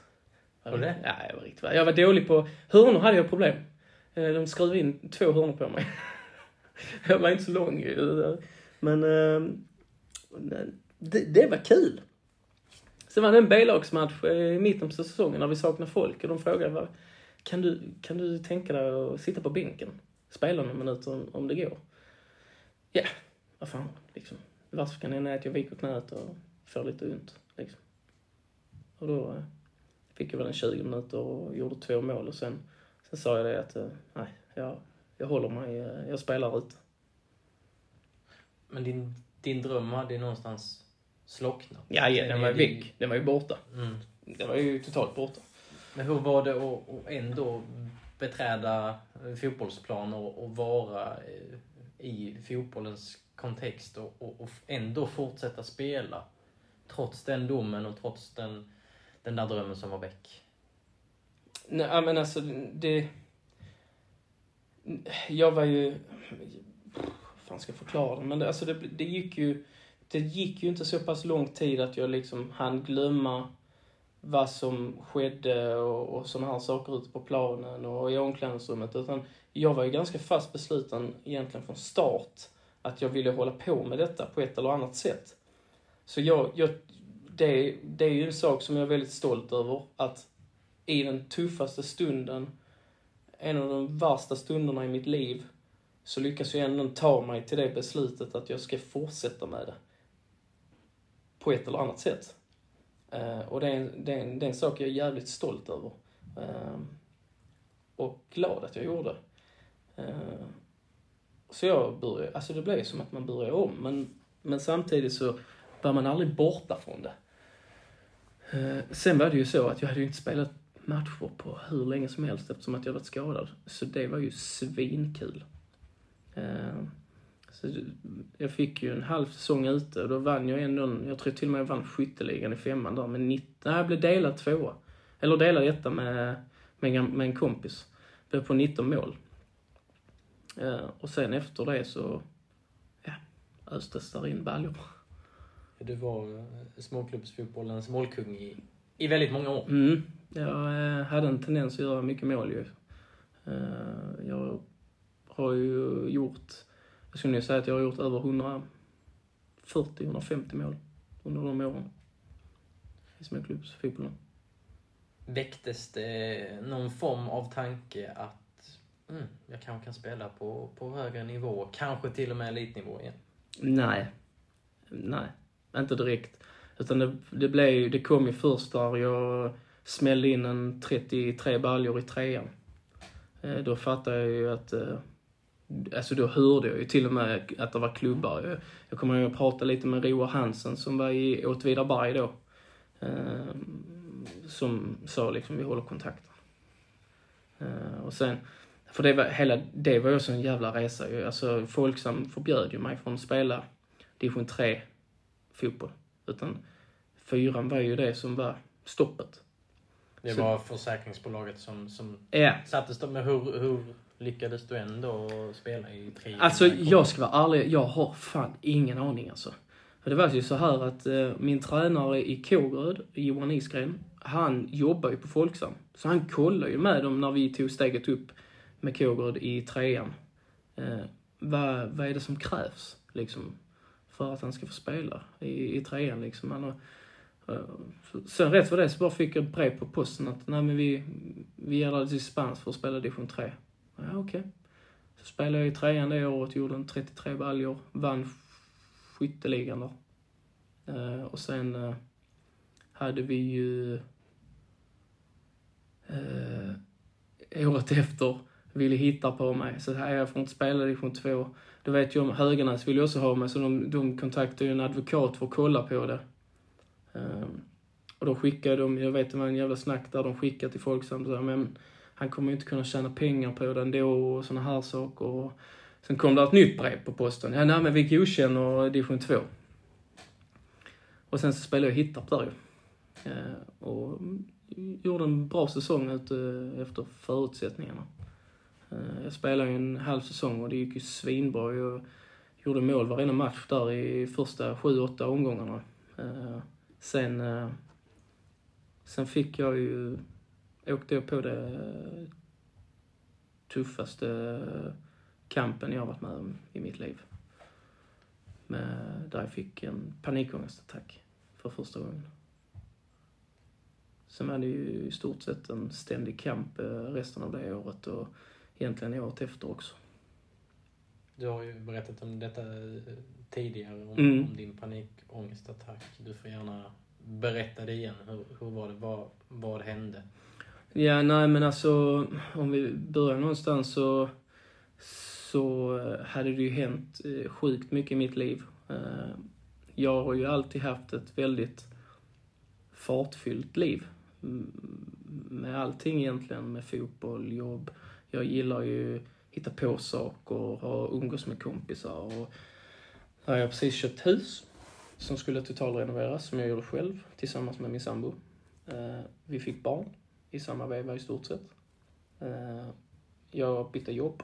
Var det? Ja, jag var riktigt vass. Jag var dålig på... Hörnor hade jag problem. De skrev in två hörnor på mig. jag var inte så lång. Men det, det var kul. Sen var det en B-lagsmatch eh, i mitten på säsongen när vi saknade folk och de frågade kan, du, kan du tänka dig att sitta på bänken? Spela några minuter om, om det går? Ja, vad fan liksom. Varför kan hända är att jag viker knät och får lite ont. Liksom. Och då eh, fick jag väl en 20 minuter och gjorde två mål och sen, sen sa jag det att eh, nej, jag, jag håller mig, jag spelar ute. Men din, din dröm hade ju någonstans slocknat. Ja, ja den var ju Det- väck. Den var ju borta. Mm. Den var ju totalt borta. Men hur var det att, ändå beträda eh, fotbollsplan och, och vara eh, i fotbollens kontext och, och, och ändå fortsätta spela? Trots den domen och trots den, den där drömmen som var väck. Nej, men alltså det... Jag var ju... Hur fan ska jag förklara det? Men det, alltså det, det gick ju... Det gick ju inte så pass lång tid att jag liksom hann glömma vad som skedde och, och sådana här saker ute på planen och i omklädningsrummet. Utan jag var ju ganska fast besluten egentligen från start att jag ville hålla på med detta på ett eller annat sätt. Så jag, jag det, det är ju en sak som jag är väldigt stolt över. Att i den tuffaste stunden, en av de värsta stunderna i mitt liv, så lyckas jag ändå ta mig till det beslutet att jag ska fortsätta med det. På ett eller annat sätt. Eh, och det är, en, det, är en, det är en sak jag är jävligt stolt över. Ehm, och glad att jag gjorde. Ehm, så jag började, alltså det blev som att man började om. Men, men samtidigt så var man aldrig borta från det. Ehm, sen var det ju så att jag hade ju inte spelat matcher på hur länge som helst eftersom att jag varit skadad. Så det var ju svinkul. Så jag fick ju en halv säsong ute och då vann jag ändå, jag tror till och med jag vann skytteligan i femman där med 19, nej jag blev delad tvåa. Eller delad etta med, med, en, med en kompis. Blev på 19 mål. Eh, och sen efter det så, ja, östes där in baljor. Du var eh, småklubbsfotbollens målkung i, i väldigt många år. Mm. Jag eh, hade en tendens att göra mycket mål ju. Jag har ju gjort, jag skulle nog säga att jag har gjort över 140-150 mål under de åren. I småklubbsfotbollen. Väcktes det någon form av tanke att mm, jag kanske kan spela på, på högre nivå, kanske till och med elitnivå igen? Nej. Nej, inte direkt. Utan det, det, blev, det kom ju först där jag smällde in en 33 baljor i trean. Eh, Då fattade jag ju att... Alltså då hörde jag ju till och med att det var klubbar. Jag, jag kommer ihåg att prata lite med Roar Hansen som var i Åtvidaberg då. Eh, Som sa liksom, vi håller kontakten. Eh, Och sen, för det var, hela, det var ju också en jävla resa ju. Alltså Folksam förbjöd ju mig från att spela division 3 fotboll. Utan fyran var ju det som var stoppet. Det Så- var försäkringsbolaget som, som Ja. satte stopp. Men hur, hur lyckades du ändå spela i tre Alltså jag ska vara ärlig, jag har fan ingen aning alltså. För det var ju så här att eh, min tränare i Kågeröd, Johan Isgren, han jobbar ju på Folksam. Så han kollar ju med dem när vi tog steget upp med Kågeröd i trean. Eh, vad, vad är det som krävs liksom för att han ska få spela i, i trean liksom. Han har, eh, så- sen rätt för det så bara fick jag ett brev på posten att nej men vi, vi ger dig dispens för att spela division 3. Ja okej. Så spelade jag i trean det året, gjorde en 33 baljor, vann skytteligan där. Eh, och sen eh, hade vi ju eh, året efter ville hitta på mig. Så här, jag får inte spela division 2. Då vet jag om Höganäs vill ju också ha mig, så de, de kontaktade ju en advokat för att kolla på det. Eh, och då skickade de, jag vet det var en jävla snack där de skickade till Folksam som sa, men han kommer ju inte kunna tjäna pengar på den då och sådana här saker. Och sen kom det ett nytt brev på posten. Ja, nej men vi godkänner division 2. Och sen så spelade jag Hittarp där ju. Eh, och gjorde en bra säsong ute efter förutsättningarna. Eh, jag spelade ju en halv säsong och det gick ju svinbra. Jag gjorde mål varenda match där i första sju, åtta omgångarna. Eh, sen, sen fick jag ju, åkte jag på det tuffaste kampen jag har varit med om i mitt liv. Med, där jag fick en panikångestattack för första gången. Sen var det ju i stort sett en ständig kamp eh, resten av det året och egentligen året efter också. Du har ju berättat om detta eh, tidigare, om, Mm. om din panikångestattack. Du får gärna berätta det igen. Hur, hur var det? Vad, vad hände? Ja, nej men alltså om vi börjar någonstans så, så eh, hade det ju hänt eh, sjukt mycket i mitt liv. Eh, jag har ju alltid haft ett väldigt fartfyllt liv. Med allting egentligen, med fotboll, jobb. Jag gillar ju hitta på saker, och umgås med kompisar. Och jag har precis köpt hus som skulle totalrenoveras, som jag gjorde själv tillsammans med min sambo. Vi fick barn i samma veva i stort sett. Eh, jag bytte jobb.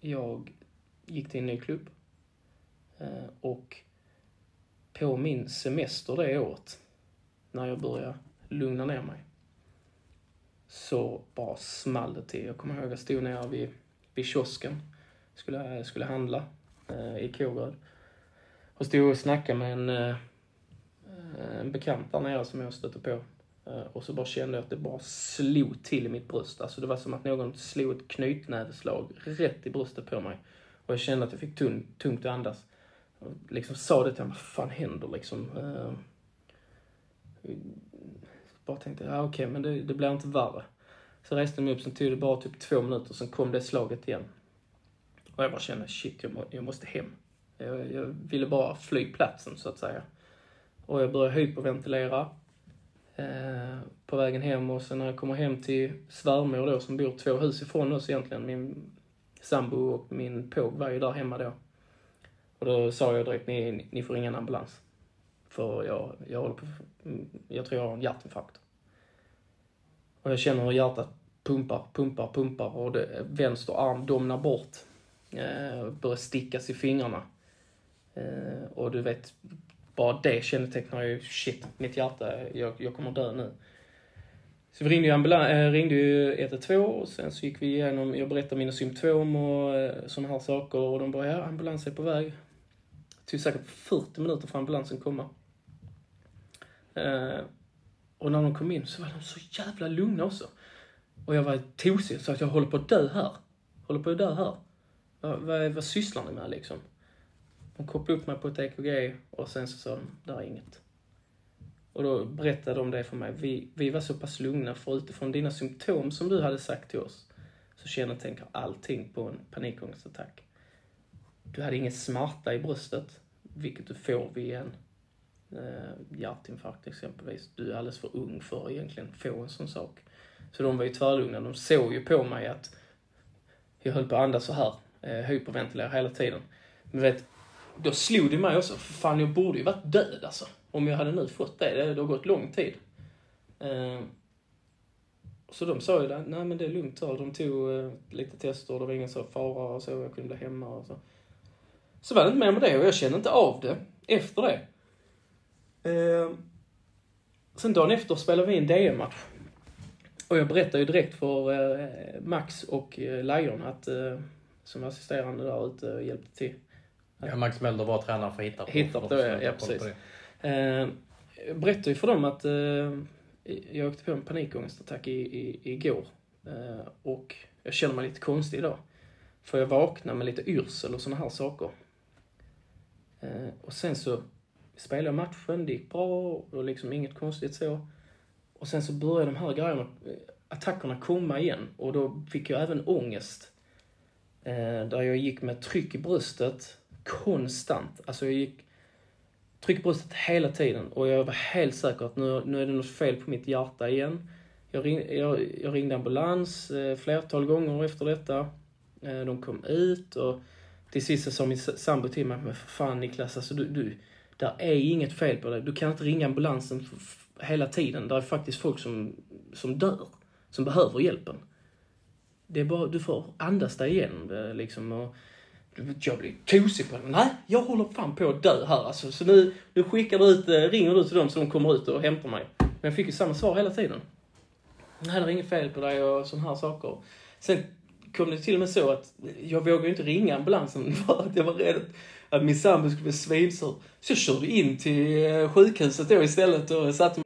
Jag gick till en ny klubb. Eh, och på min semester det året, när jag började lugna ner mig, så bara small det till. Jag kommer ihåg att jag stod nere vid, vid kiosken, skulle, skulle handla eh, i Kågeröd. Och stod och snackade med en, eh, en bekant där nere som jag stötte på. Eh, och så bara kände jag att det bara slog till i mitt bröst. Alltså det var som att någon slog ett knytnäveslag rätt i bröstet på mig. Och jag kände att jag fick tung, tungt att andas. Och liksom sa det till honom, vad fan händer liksom? Eh, bara tänkte, ja okej, men det, det blir inte värre. Så reste jag mig upp, sen tog det bara typ två minuter, sen kom det slaget igen. Och jag bara kände, shit, jag, må, jag måste hem. Jag, jag ville bara fly platsen, så att säga. Och jag började hyperventilera eh, på vägen hem och sen när jag kommer hem till svärmor då, som bor två hus ifrån oss egentligen, min sambo och min påg var ju där hemma då. Och då sa jag direkt, ni, ni får ringa en ambulans. För jag, jag håller på, mm, jag tror jag har en hjärtinfarkt. Och jag känner hur hjärtat pumpar, pumpar, pumpar och det, vänster arm domnar bort. Eh, börjar stickas i fingrarna. Eh, och du vet, bara det kännetecknar ju, shit, mitt hjärta, jag, jag kommer dö nu. Så vi ringde ju, äh, ringde ju 112 och sen så gick vi igenom, jag berättade mina symptom och eh, äh, sådana här saker och de bara, ja ambulans är på väg. Det tog säkert 40 minuter för ambulansen komma. Eh, och när de kom in så var de så jävla lugna också. Och jag var tosig så att jag håller på att dö här. Håller på att dö här. Vad, vad, vad sysslar ni med liksom? De kopplade upp mig på ett EKG och sen så sa de, där är inget. Och då berättade de det för mig. Vi, vi var så pass lugna för utifrån dina symptom som du hade sagt till oss så kännetecknar allting på en panikångestattack. Du hade ingen smärta i bröstet, vilket du får vid en eh, hjärtinfarkt exempelvis. Du är alldeles för ung för att egentligen få en sån sak. Så de var ju tvärlugna. De såg ju på mig att jag höll på att andas så här, eh, hyperventilera hela tiden. Men vet, då slog det mig också, för fan jag borde ju varit död alltså. Om jag hade nu fått det, det, det har gått lång tid. Eh, så de sa ju det, nej men det är lugnt så. De tog eh, lite tester, det var ingen så fara och så, jag kunde bli hemma och så. Så var det inte mer med det och jag kände inte av det efter det. Eh, sen dagen efter spelade vi en DM-match. Och jag berättade ju direkt för eh, Max och eh, Lion att, eh, som assisterande där ute och hjälpte till. Ja, Max Melder var tränare för Hittarp. Hittarp, som ja, ja, precis. Eh, jag berättade ju för dem att eh, jag åkte på en panikångestattack i, i, igår. Eh, och jag känner mig lite konstig idag. För jag vaknade med lite yrsel och såna här saker. Eh, och sen så spelade jag matchen, det gick bra och liksom inget konstigt så. Och sen så började de här grejerna, eh, attackerna komma igen. Och då fick jag även ångest. Eh, där jag gick med tryck i bröstet konstant. Alltså jag gick tryck bröstet hela tiden och jag var helt säker att nu, nu är det något fel på mitt hjärta igen. Jag, ring, jag, jag ringde ambulans eh, flertal gånger efter detta. Eh, de kom ut och till sist så sa min sambo till mig, men för fan Niklas, alltså du, du, där är inget fel på dig. Du kan inte ringa ambulansen f- f- hela tiden. Där är faktiskt folk som, som dör, som behöver hjälpen. Det är bara, du får andas dig igen det liksom. Och, jag blir tosig på det. Nej, jag håller fan på att dö här alltså. Så nu, nu skickar du ut, eh, ringer du till dem så de kommer ut och hämtar mig. Men jag fick ju samma svar hela tiden. Nej, det är inget fel på dig och sådana här saker. Sen kom det till och med så att jag vågade ju inte ringa ambulansen för att jag var rädd att min sambo skulle bli svinsur. Så jag körde in till eh, sjukhuset då istället och satte mig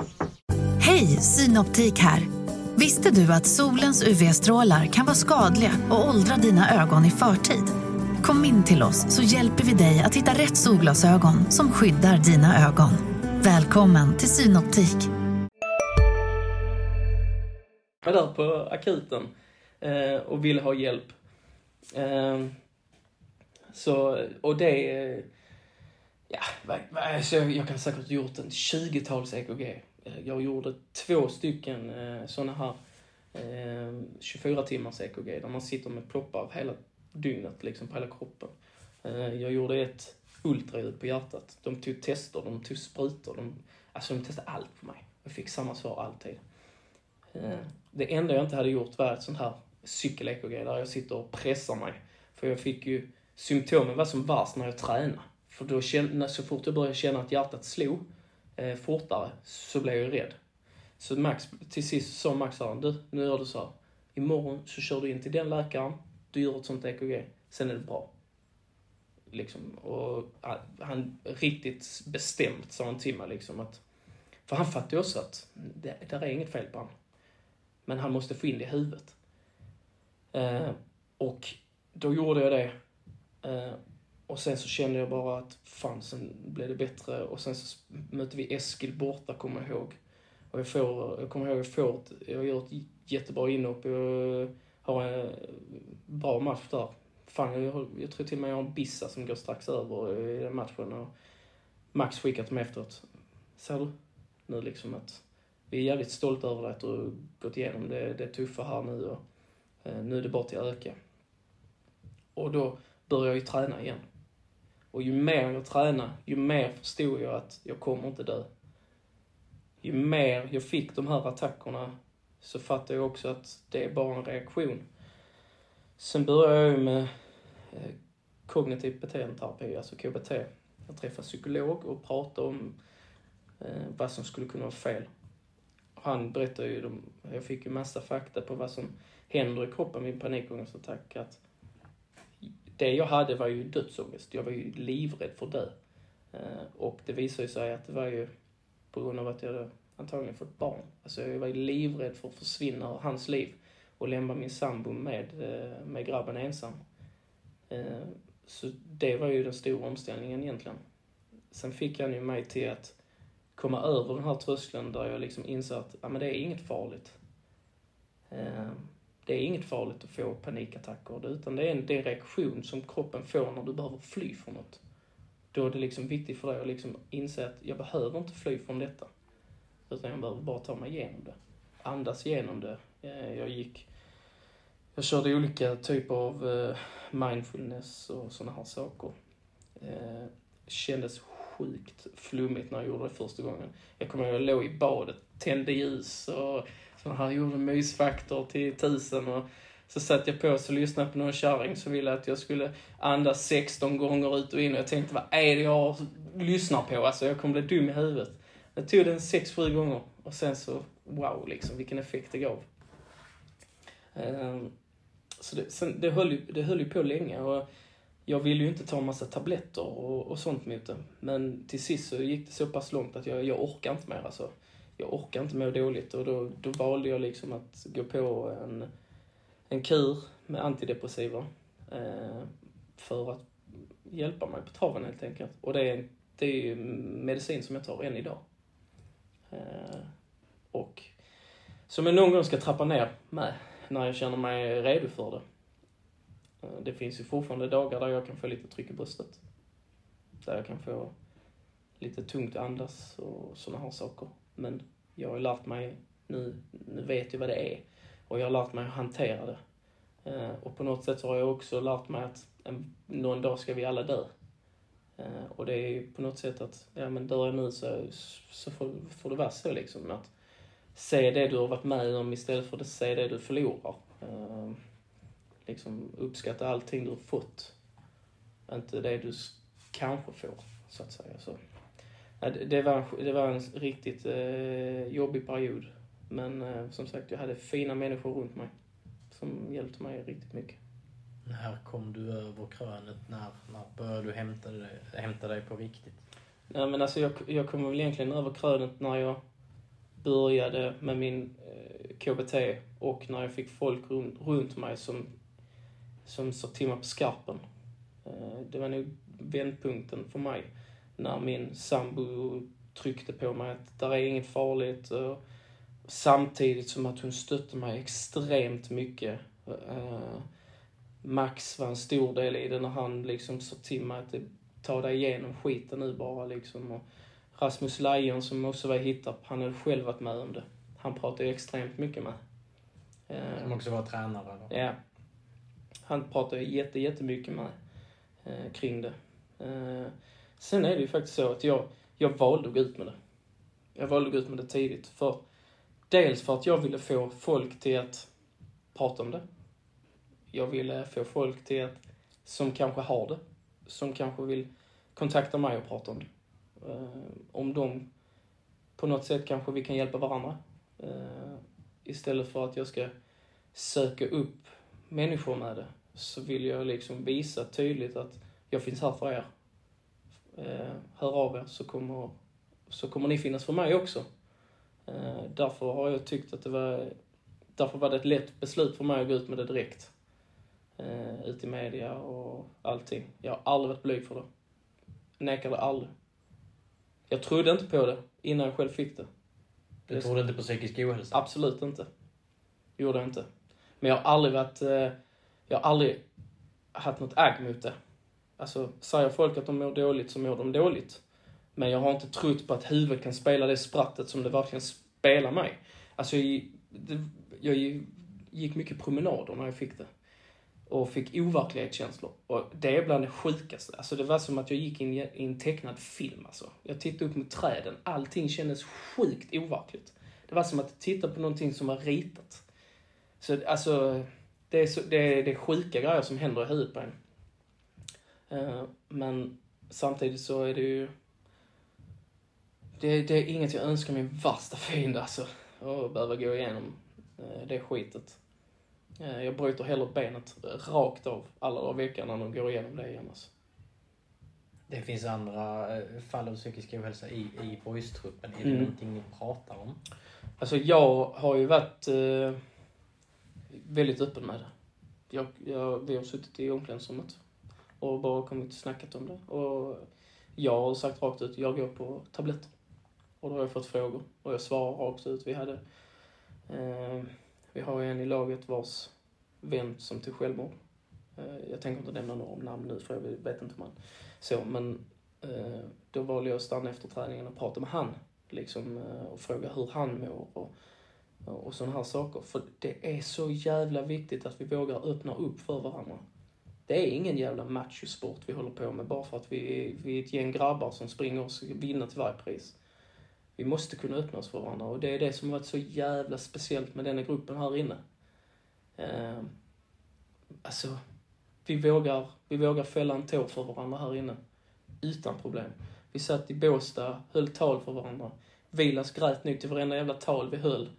Hej, Synoptik här. Visste du att solens UV-strålar kan vara skadliga och åldra dina ögon i förtid? Kom in till oss så hjälper vi dig att hitta rätt solglasögon som skyddar dina ögon. Välkommen till Synoptik. Jag var där på akuten eh, och ville ha hjälp. Eh, så, och det... Eh, ja, så alltså, jag, jag kan säkert ha gjort en 20-tals EKG. Eh, jag gjorde två stycken eh, här eh, 24 timmars EKG där man sitter med ploppar hela dygnet liksom på hela kroppen. Eh, jag gjorde ett ultraljud på hjärtat. De tog tester, de tog sprutor, de, alltså de testade allt på mig. Jag fick samma svar alltid. Eh, Det enda jag inte hade gjort var ett sånt här cykel-EKG där jag sitter och pressar mig. För jag fick ju, symptomen var som värst när jag tränade. För då kände, så fort jag började känna att hjärtat slog eh, fortare så blev jag rädd. Så Max, till sist sa Max så här, du, nu gör du så här. Imorgon så kör du in till den läkaren, du gör ett sånt EKG, sen är det bra. Liksom, och han riktigt bestämt sa han till mig liksom att, för han fattade ju också att det, det är inget fel på honom. Men han måste få in det i huvudet. Eh, och då gjorde jag det. Eh, och sen så kände jag bara att fan, sen blev det bättre. Och sen så mötte vi Eskil borta, kommer jag ihåg. Och jag, får, jag kommer ihåg, jag får ett, jag gör ett jättebra inhopp. Jag har en bra match där. Fan, jag, jag tror till och med jag har en bissa som går strax över i den matchen. Och Max skickar till mig efteråt. Ser du? Nu liksom att vi är jävligt stolta över att du har gått igenom det, det tuffa här nu och eh, nu är det bara till att öka. Och då började jag ju träna igen. Och ju mer jag tränade, ju mer förstod jag att jag kommer inte dö. Ju mer jag fick de här attackerna så fattade jag också att det är bara en reaktion. Sen började jag ju med eh, kognitiv beteendeterapi, alltså KBT. Jag träffade psykolog och pratade om eh, vad som skulle kunna vara fel. Han berättade ju, jag fick ju massa fakta på vad som händer i kroppen vid en panikångestattack. Att det jag hade var ju dödsångest. Jag var ju livrädd för att dö. Eh, och det visade sig att det var ju på grund av att jag antagligen fått barn. Alltså jag var ju livrädd för att försvinna ur hans liv och lämna min sambo med, eh, med grabben ensam. Eh, så det var ju den stora omställningen egentligen. Sen fick han ju mig till att komma över den här tröskeln där jag liksom insåg att ja, men det är inget farligt. Det är inget farligt att få panikattacker, utan det är en, det är en reaktion som kroppen får när du behöver fly från något. Då är det liksom viktigt för dig att liksom inse att jag behöver inte fly från detta. Utan jag behöver bara ta mig igenom det. Andas igenom det. Eh, jag gick... Jag körde olika typer av eh, mindfulness och sådana här saker. Eh, kändes sjukt flummigt när jag gjorde det första gången. Jag kommer ihåg att jag låg i badet, tände ljus och så här, gjorde mysfaktor till tusen och så satt jag på och så lyssnade på någon kärring som ville att jag skulle andas 16 gånger ut och in och jag tänkte vad är det jag lyssnar på? Alltså jag kommer bli dum i huvudet. Jag tog den 6-7 gånger och sen så, wow liksom, vilken effekt det gav. Ehm, så det, sen, det, höll ju, det höll ju på länge och jag ville ju inte ta en massa tabletter och, och sånt mot det. Men till sist så gick det så pass långt att jag, jag orkar inte mer alltså. Jag orkar inte må dåligt och då, då valde jag liksom att gå på en, en kur med antidepressiva. Eh, för att hjälpa mig på traven helt enkelt. Och det är, det är ju medicin som jag tar än idag. Eh, och som jag någon gång ska trappa ner med när jag känner mig redo för det. Eh, Det finns ju fortfarande dagar där jag kan få lite tryck i bröstet. Där jag kan få lite tungt att andas och sådana här saker. Men jag har ju lärt mig, nu, nu vet jag vad det är. Och jag har lärt mig att hantera det. Eh, och på något sätt så har jag också lärt mig att en, någon dag ska vi alla dö. Eh, och det är ju på något sätt att, ja men dör jag nu så, så får, får det vara så liksom. Att se det du har varit med om istället för att se det du förlorar. Eh, liksom uppskatta allting du har fått. Inte det du kanske får, så att säga. Så. Ja, det- Det var, det var en riktigt eh, jobbig period. Men eh, som sagt, jag hade fina människor runt mig som hjälpte mig riktigt mycket. När kom du över krönet? När, när började du hämta dig, hämta dig på riktigt? Nej, men alltså jag, jag kom väl egentligen över krönet när jag började med min eh, KBT och när jag fick folk runt, runt mig som, som sa till mig på skarpen. Eh, det var nog vändpunkten för mig. När min sambo tryckte på mig att det är inget farligt. samtidigt som att hon stötte mig extremt mycket. Eh, Max var en stor del i det när han liksom sa till mig att ta dig igenom skiten nu bara liksom. Och Rasmus Lajon som också var hittare, han hade själv varit med om det. Han pratade ju extremt mycket med. Eh, Som också var tränare då? Ja. Han pratade jätte, jättemycket med eh, kring det. Sen är det ju faktiskt så att jag, jag valde att gå ut med det. Jag valde att gå ut med det tidigt. För, dels för att jag ville få folk till att prata om det. Jag ville få folk till att, som kanske har det, som kanske vill kontakta mig och prata om det. Eh, om de på något sätt kanske vi kan hjälpa varandra. Eh, istället för att jag ska söka upp människor med det så vill jag liksom visa tydligt att jag finns här för er. Eh, hör av er så kommer, så kommer ni finnas för mig också. Eh, därför har jag tyckt att det var, därför var det ett lätt beslut för mig att gå ut med det direkt. Eh, ut i media och allting. Jag har aldrig varit blyg för det. Nekade aldrig. Jag trodde inte på det innan jag själv fick det. Du trodde inte på psykisk ohälsa? Absolut inte. Gjorde jag inte. Men jag har aldrig varit... Eh, jag har aldrig haft något agg mot det. Alltså, säger folk att de mår dåligt så mår de dåligt. Men jag har inte trott på att huvudet kan spela det sprattet som det verkligen spelar mig. Alltså, jag, det, jag gick mycket promenader när jag fick det. Och fick overklighetskänslor. Och det är bland det sjukaste. Alltså det var som att jag gick in i i en tecknad film alltså. Jag tittade upp mot träden. Allting kändes sjukt overkligt. Det var som att titta på någonting som var ritat. Så alltså, det är, så, det är, det är sjuka grejer som händer i huvudet på en. Eh, men samtidigt så är det ju... Det, det är inget jag önskar min värsta fiende alltså. Att behöva gå igenom eh, det skitet. Eh, jag bryter hellre benet rakt av alla dagar i veckan än att gå igenom det igen alltså. Det finns andra fall av psykisk ohälsa i, i boystruppen. Är det Mm. någonting ni pratar om? Alltså jag har ju varit eh, väldigt öppen med det. Jag, jag, vi har suttit i omklädningsrummet och bara kommit och snackat om det. Och jag har sagt rakt ut, jag går på tabletter. Och då har jag fått frågor och jag svarar rakt ut. Vi hade, eh, vi har en i laget vars vän som tog självmord. Eh, jag tänker inte nämna några namn nu för jag vet inte om han så, men eh, då valde jag att stanna efter träningen och prata med han liksom, eh, och fråga hur han mår och, och sådana här saker. För det är så jävla viktigt att vi vågar öppna upp för varandra. Det är ingen jävla machosport vi håller på med bara för att vi är, vi är ett gäng grabbar som springer och ska vinna till varje pris. Vi måste kunna öppna oss för varandra och det är det som har varit så jävla speciellt med denna gruppen här inne. Eh, alltså, vi vågar, vi vågar fälla en tår för varandra här inne. Utan problem. Vi satt i Båstad, höll tal för varandra. Vilas grät nog till varenda jävla tal vi höll.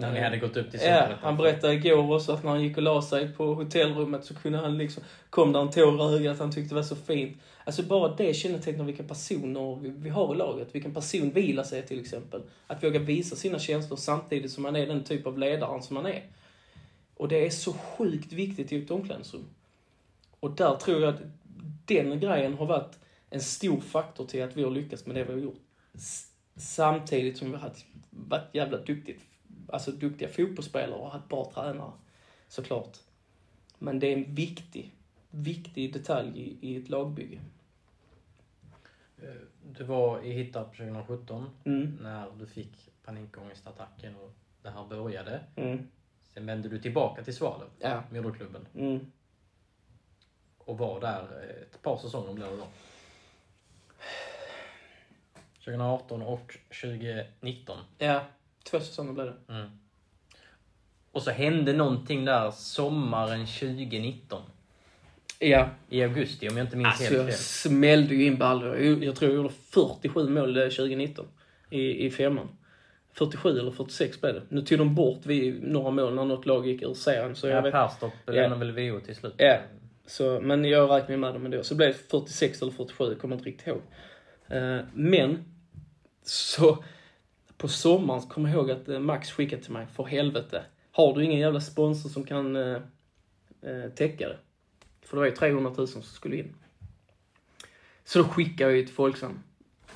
När ni hade gått upp till Ja, superettan? han berättade igår också att när han gick och la sig på hotellrummet så kunde han liksom, kom där en tår i ögat, han tyckte det var så fint. Alltså bara det kännetecknar vilka personer vi, har i laget. Vilken person Vilas sig till exempel. Att våga visa sina känslor samtidigt som man är den typ av ledaren som man är. Och det är så sjukt viktigt i ett omklädningsrum. Och där tror jag att den grejen har varit en stor faktor till att vi har lyckats med det vi har gjort. Samtidigt som vi har varit jävla duktigt, alltså duktiga fotbollsspelare och bra tränare. Såklart. Men det är en viktig, viktig detalj i, i ett lagbygge. Eh, Du var i Hittarp 2017 Mm. när du fick panikångestattacken och det här började. Mm. Sen vände du tillbaka till Svalöv, Ja. moderklubben, Mm. och var där eh, ett par säsonger blev det då. 2018 och 2019. Ja. Två säsonger blev det. Mm. Och så hände någonting där sommaren 2019. Ja. I augusti om jag inte minns Alltså helt jag fel. smällde ju in baller. Jag, jag tror jag gjorde 47 mål eh, 2019 i, i femman. 47 eller 46 blev det. Nu tog de bort vi några mål när något lag gick ur serien. Så jag Ja, vet, Perstorp Ja. lämnade väl VO till slut. Ja. så, men jag räknar med dem ändå. Så det blev 46 eller 47, jag kommer inte riktigt ihåg. Eh, men, så på sommaren så jag ihåg att eh, Max skickade till mig, för helvete. Har du ingen jävla sponsor som kan eh, eh täcka det? För det var ju 300 000 som skulle in. Så då skickade jag ju till Folksam.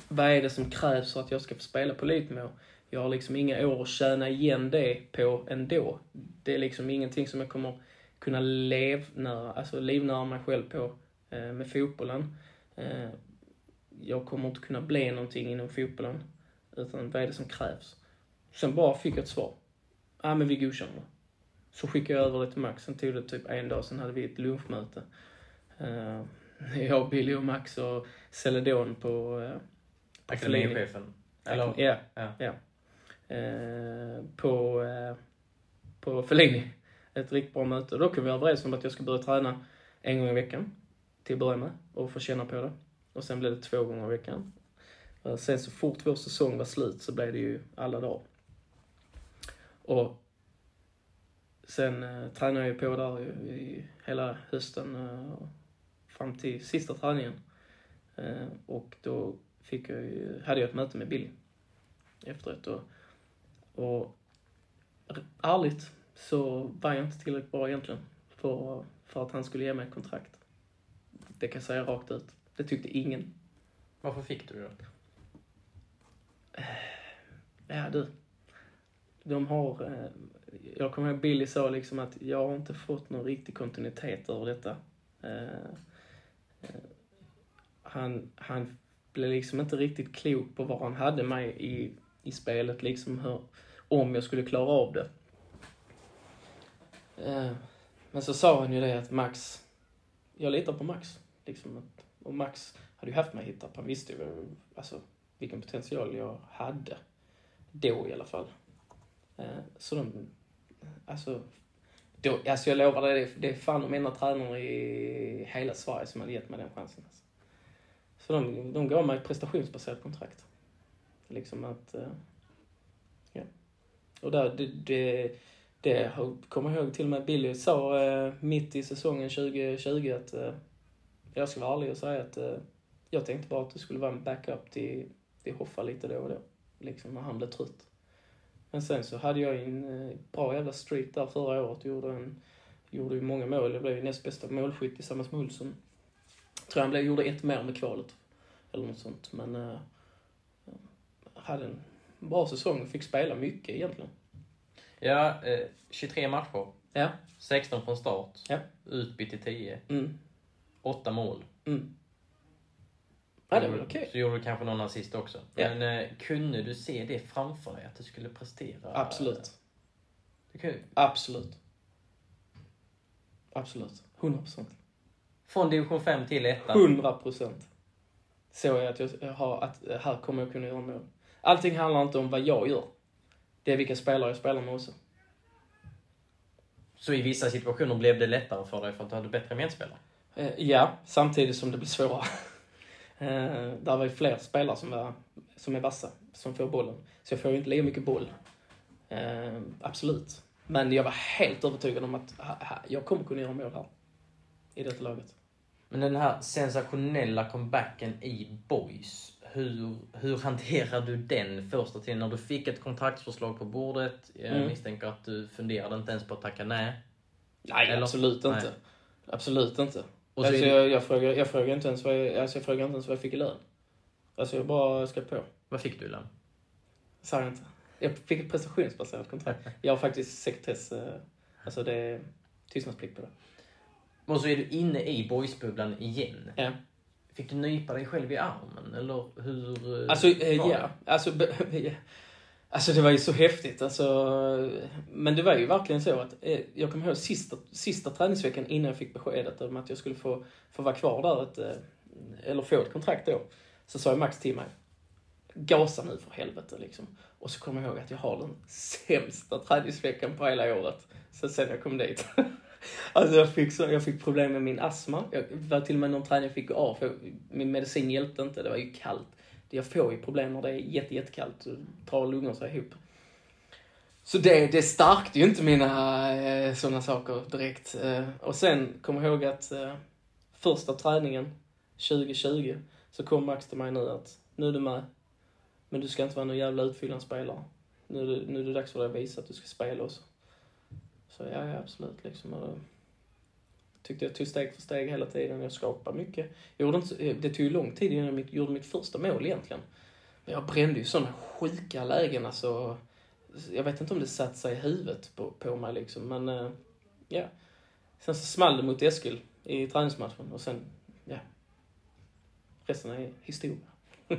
Vad är det som krävs för att jag ska få spela på elitnivå? Jag har liksom inga år att tjäna igen det på ändå. Det är liksom ingenting som jag kommer kunna levnära, alltså livnära mig själv på eh, med fotbollen. Eh, jag kommer inte kunna bli någonting inom fotbollen. Utan vad är det som krävs? Sen bara fick jag ett svar. Ja, ah, men vi godkänner det. Så skickade jag över det till Max. Sen tog det typ en dag, sen hade vi ett lunchmöte. Eh, jag, Billy och Max och Celedon på... Uh, Akademichefen. Eller? Ja, Ja. ja. Eh, på, eh, på Fellini. Ett riktigt bra möte. Då kom vi överens om att jag ska börja träna en gång i veckan. Till att börja med. Och få känna på det. Och sen blev det två gånger i veckan. Eh, sen så fort vår säsong var slut så blev det ju alla dagar. Och sen eh, tränade jag ju på där i, i hela hösten. Eh, fram till sista träningen. Eh, och då fick jag ju, hade jag ett möte med Billy efteråt. Och, och ärligt så var jag inte tillräckligt bra egentligen för, för att han skulle ge mig ett kontrakt. Det kan jag säga rakt ut. Det tyckte ingen. Varför fick du det då? Eh, ja du. De har... Eh, jag kommer ihåg Billy sa liksom att jag har inte fått någon riktig kontinuitet över detta. Eh, han, han blev liksom inte riktigt klok på vad han hade mig i, i spelet, liksom hur, om jag skulle klara av det. Men så sa han ju det att Max, jag litar på Max. Liksom att, och Max hade ju haft mig hittat. Han visste ju alltså, vilken potential jag hade. Då i alla fall. Eh, så de, alltså, då, alltså jag lovar dig, det, det är fan de enda tränarna i hela Sverige som hade gett mig den chansen. Alltså. Så de, de gav mig ett prestationsbaserat kontrakt. Liksom att, eh, ja. Och där, det, det, det kommer jag ihåg till och med Billy sa eh, mitt i säsongen 2020 att eh, jag ska vara ärlig och säga att eh, jag tänkte bara att det skulle vara en backup till, till Hoffa lite då och då. Liksom när han blev trött. Men sen så hade jag en eh, bra jävla streak där förra året. Gjorde, en, gjorde ju många mål. Jag blev ju näst bästa målskytt tillsammans med Olsson. Tror han blev, gjorde ett mer med kvalet. Eller något sånt. Men eh, hade en bra säsong och fick spela mycket egentligen. Ja, eh, 23 matcher. Ja. 16 från start. Ja. Utbytt i 10. Mm. 8 mål. Mm. Ja, det var okej. Så gjorde du kanske någon assist också. Ja. Men eh, kunde du se det framför dig? Att du skulle prestera? Absolut. Kan, Absolut. Absolut. 100 procent. från division 5 till 1 100 procent. Såg jag att jag har, att eh, här kommer jag kunna göra mål. Allting handlar inte om vad jag gör. Det är vilka spelare jag spelar med också. Så i vissa situationer blev det lättare för dig för att du hade bättre medspelare? Eh, ja, samtidigt som det blir svårare. Eh, där var ju fler spelare som, var, som är vassa, som får bollen. Så jag får ju inte lika mycket boll. Eh, absolut. Men jag var helt övertygad om att jag kommer kunna göra mål här. I detta laget. Men den här sensationella comebacken i Boys. Hur, hur hanterar du den första tiden? När du fick ett kontraktsförslag på bordet. Jag Mm. misstänker att du funderade inte ens på att tacka nej. Nej, Eller? absolut inte. Nej. Absolut inte. Och så alltså, det- jag, jag, frågar, jag frågar inte ens vad jag, alltså, jag frågar inte ens vad jag fick i lön. Alltså jag bara ska på. Vad fick du i lön? Sa jag inte. Jag fick ett prestationsbaserat kontrakt. Jag har faktiskt sekretess, eh, alltså det är tystnadsplikt på det. Och så är du inne i boysbubblan igen. Ja. Fick du nypa dig själv i armen? Eller hur? eh, Alltså, eh, ja. Alltså. alltså det var ju så häftigt. Alltså, men det var ju verkligen så att eh, jag kommer ihåg sista, sista träningsveckan innan jag fick beskedet om att jag skulle få, få vara kvar där, ett, eh, eller få ett kontrakt då. Så sa jag Max till mig, gasa nu för helvete liksom. Och så kommer jag ihåg att jag har den sämsta träningsveckan på hela året. Sen sen jag kom dit. alltså jag fick, så, jag fick problem med min astma. Jag var till och med någon träning jag fick gå av för min medicin hjälpte inte. Det var ju kallt. Jag får ju problem när det är jätte, jättekallt. Drar lungor sig ihop. Så det, det stärkte ju inte mina eh, sådana saker direkt. Eh, och sen kom jag ihåg att eh, första träningen 2020 så kom Max till mig nu att nu är du med. Men du ska inte vara någon jävla utfyllnadsspelare. Nu, nu är det dags för dig att visa att du ska spela också. Så ja, ja absolut liksom. Och, tyckte jag tog steg för steg hela tiden. Jag skapade mycket. Jag gjorde inte, så- det tog ju lång tid innan jag gjorde mitt första mål egentligen. Men jag brände ju sådana sjuka lägen alltså. Jag vet inte om det satt sig i huvudet på, på mig liksom, men eh, ja. Sen så small det mot Eskil i träningsmatchen och sen, ja. Resten är historia.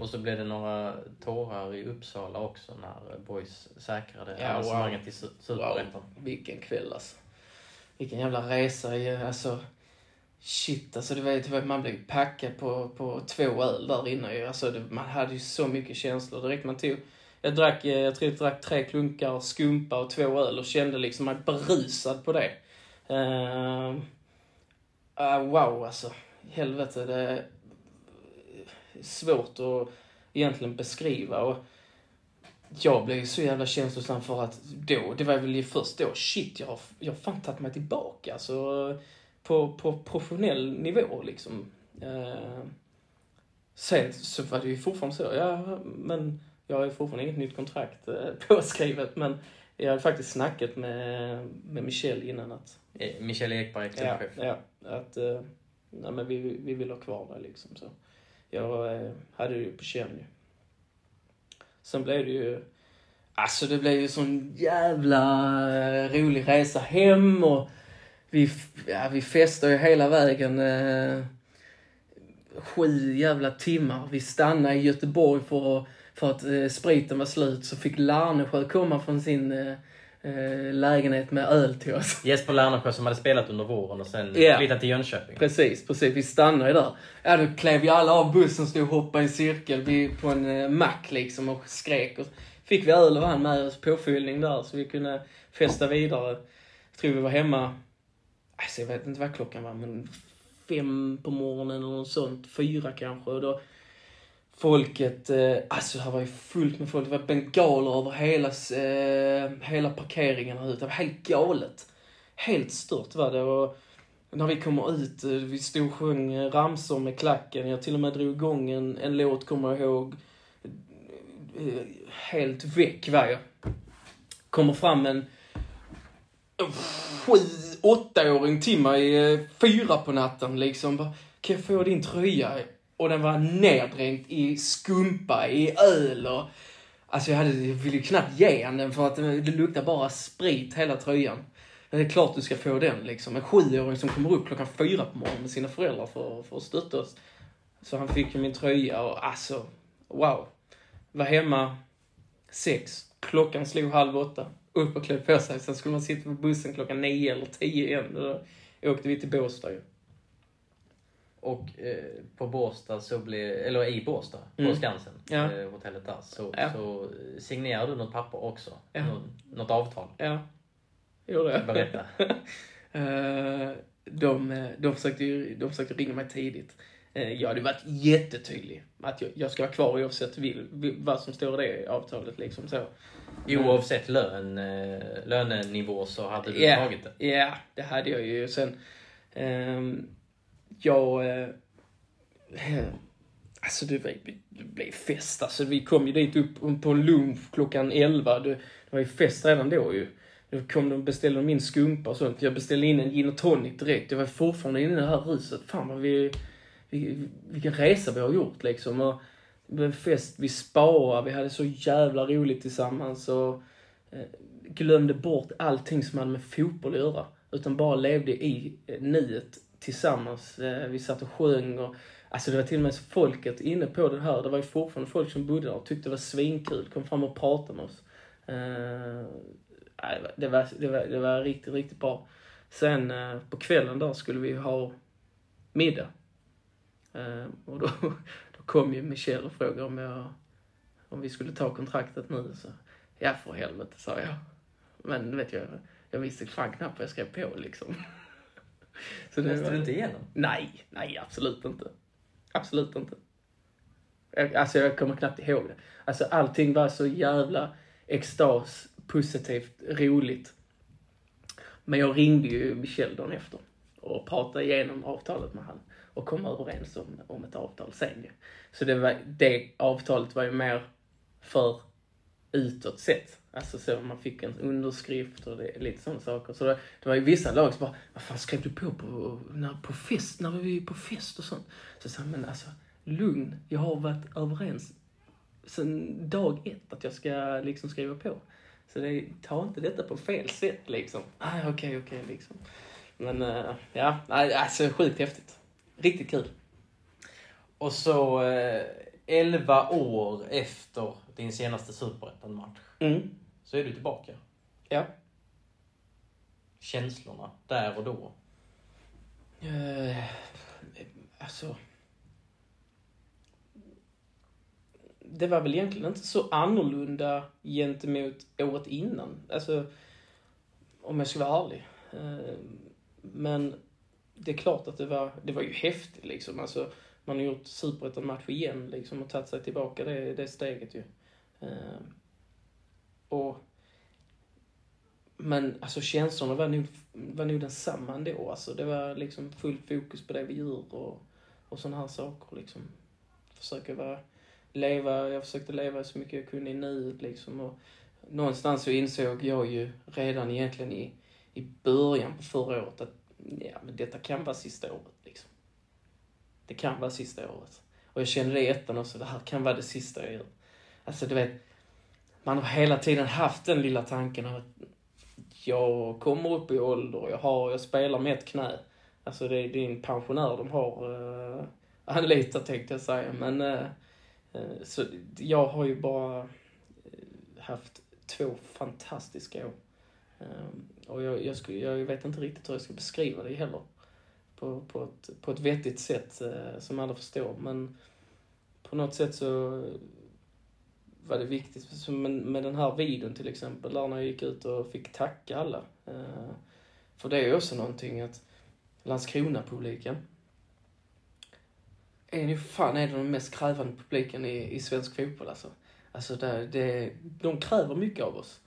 Och så blev det några tårar i Uppsala också när Boys säkrade Ja, avancemanget wow. Su- Superettan. vilken kväll alltså. Vilken jävla resa. Alltså, shit alltså. Du vet, man blev packad på, på två öl där inne ju. Alltså, det, man hade ju så mycket känslor direkt. Man tog, jag drack, eh, jag tror jag drack tre klunkar skumpa och två öl och kände liksom mig berusad på det. Uh, wow alltså. Helvete, det är svårt att egentligen beskriva. Och, jag blev så jävla känslosam för att då, det var väl först då, shit, jag har, jag har fan tagit mig tillbaka. Alltså, på, på professionell nivå liksom. Eh, sen så var det ju fortfarande så, ja, men jag har ju fortfarande inget nytt kontrakt eh, påskrivet, men jag hade faktiskt snackat med, med Michel innan att, Eh, Michel Ekberg, ja, klubbchef. ja, att eh, nej, men vi, vi vill ha kvar dig liksom. Så jag eh, hade det ju på känn. Sen blev det ju, alltså det blev ju sån jävla eh, rolig resa hem och vi, ja, vi festade ju hela vägen. Eh, sju jävla timmar. Vi stannade i Göteborg för att, för att eh, spriten var slut. Så fick Larnesjö komma från sin eh, eh, lägenhet med öl till oss. Jesper Lernersjö som hade spelat under våren och sen Ja. flyttat till Jönköping. Precis, precis. Vi stannade ju där. Ja, då klev ju alla av bussen och stod och hoppade i cirkel vid, på en eh, mack liksom och skrek. Och fick vi öl och vann med oss påfyllning där så vi kunde festa vidare. Jag tror vi var hemma, alltså jag vet inte vad klockan var, men fem på morgonen eller något sånt. Fyra kanske. Och då folket, eh, alltså här var ju fullt med folk. Det var bengaler över hela, eh, hela parkeringen här ute. Det var helt galet. Helt stört var det. Och när vi kommer ut, eh, vi stod och sjöng eh, ramsor med klacken. Jag till och med drog igång en, en låt, kommer jag ihåg. Eh, helt väck var jag. Kommer fram en sju, åttaåring till mig fyra på natten liksom. Bara, Kan jag få din tröja? Och den var neddränkt i skumpa, i öl och... Alltså jag, hade, jag ville ju knappt ge han den för att det luktade luktar bara sprit hela tröjan. Det är klart du ska få den liksom. En sjuåring som kommer upp klockan fyra på morgonen med sina föräldrar för, för att stötta oss. Så han fick ju min tröja och alltså, wow. Var hemma sex, klockan slog halv åtta. Upp och klä på sig. Sen skulle man sitta på bussen klockan nio eller tio igen. Då åkte vi till Båstad ju. Och eh, på Båstad så blev, eller i Båstad, Mm. på Skansen, Ja. eh, hotellet där, så, Ja. så signerade du något papper också. Ja. Något, något avtal. Ja, gjorde jag. Berätta. Eh, de, de, försökte ju, de försökte ringa mig tidigt. Eh, Jag hade varit jättetydlig. Att jag, jag ska vara kvar oavsett vil, vad som står i det avtalet. Liksom så. Oavsett lön, eh, lönenivå så hade du Ja, tagit det. Ja, det hade jag ju. Sen, ehm, jag... Eh, alltså det, var, det blev fest. Alltså vi kom ju dit upp på en lunch klockan 11. Det, det var ju fest redan då ju. Då kom de och beställde de in skumpa och sånt. Jag beställde in en gin och tonic direkt. Jag var fortfarande inne i det här ruset. Fan vad vi... vi vilken resa vi har gjort liksom. Och det blev fest, vi sparade, vi hade så jävla roligt tillsammans. Och, eh, glömde bort allting som hade med fotboll att göra. Utan bara levde i eh, nuet tillsammans. Eh, vi satt och sjöng och Alltså det var till och med så folket inne på det här. Det var ju fortfarande folk som bodde där och tyckte det var svinkul. Kom fram och pratade med oss. Eh, det, var, det, var, det var riktigt, riktigt bra. Sen eh, på kvällen där skulle vi ha middag. Eh, och då, då kom ju Michel och frågade om, jag, om vi skulle ta kontraktet nu. Så, ja, för helvete, sa jag. Men vet jag, jag visste fan knappt vad jag skrev på liksom. Så det Läste du inte igenom? Nej, nej absolut inte. Absolut inte. Jag, alltså jag kommer knappt ihåg det. Alltså allting var så jävla extas, positivt, roligt. Men jag ringde ju Michel dagen efter och pratade igenom avtalet med han och kom överens om, om ett avtal sen ju. Så det, var, det avtalet var ju mer för utåt sett. Alltså så man fick en underskrift och det, lite sådana saker. Så det, det var ju vissa lag som bara, vad fan skrev du på på, när, på fest, när var vi på fest och sånt? Så sa men alltså lugn, jag har varit överens sen dag ett att jag ska liksom skriva på. Så det, ta inte detta på fel sätt liksom. Ah, okej, okay, okej okay, liksom. Men uh, ja, alltså sjukt häftigt. Riktigt kul. Och så eh, 11 år efter din senaste superettan-match mm. Så är du tillbaka. Ja. Känslorna där och då? Uh, alltså... Det var väl egentligen inte så annorlunda gentemot året innan. Alltså, om jag ska vara ärlig. Uh, men det är klart att det var, det var ju häftigt liksom. Alltså, man har gjort superettan-match igen liksom och tagit sig tillbaka det, det steget ju. Uh, och, men alltså känslorna var nog, var nog densamma ändå. Alltså, det var liksom fullt fokus på det vi gör och, och sådana här saker liksom. Försöka vara, leva, jag försökte leva så mycket jag kunde i nuet liksom. Och någonstans så insåg jag ju redan egentligen i, i början på förra året att ja, men detta kan vara sista året. Liksom. Det kan vara sista året. Och jag kände det i ettan också, det här kan vara det sista jag gör. Alltså du vet, man har hela tiden haft den lilla tanken av att jag kommer upp i ålder, jag, har, jag spelar med ett knä. Alltså det, det är en pensionär de har uh, anlitat tänkte jag säga. Men uh, så jag har ju bara haft två fantastiska år. Um, och jag, jag, skulle, jag vet inte riktigt hur jag ska beskriva det heller. På, på, ett, på ett vettigt sätt uh, som alla förstår. Men på något sätt så var det viktigt. Som med den här videon till exempel, där när jag gick ut och fick tacka alla. Eh, för det är ju också någonting att Landskrona-publiken är ju fan är den mest krävande publiken i, i svensk fotboll alltså. Alltså det, det, de kräver mycket av oss.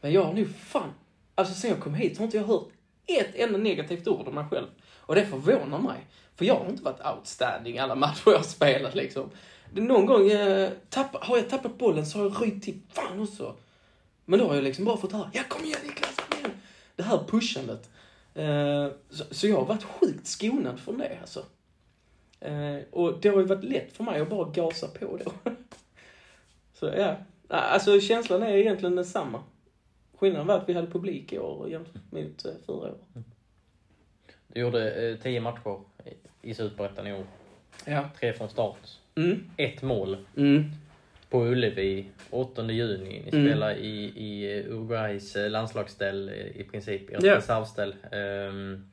Men jag har nu fan Alltså sen jag kom hit har inte jag hört ett enda negativt ord om mig själv. Och det förvånar mig. För jag har inte varit outstanding alla matcher jag har spelat liksom. Någon gång eh, tappa, har jag tappat bollen så har jag ryckt till fan också. Men då har jag liksom bara fått höra, ja kom igen Niklas, kom igen. Det här pushandet. Eh, så, så, jag har varit sjukt skonad från det alltså. Eh, och det har ju varit lätt för mig att bara gasa på då. så ja, alltså känslan är egentligen densamma. Skillnaden var att vi hade publik i år jämfört med eh, förra året. Du gjorde eh, tio matcher i Superettan i år. Ja. Tre från start. Mm. Ett mål. Mm. På Ullevi, 8 juni. Ni mm. spelar i, i Uruguays eh, landslagsställ i princip, ert ja. reservställ. Um,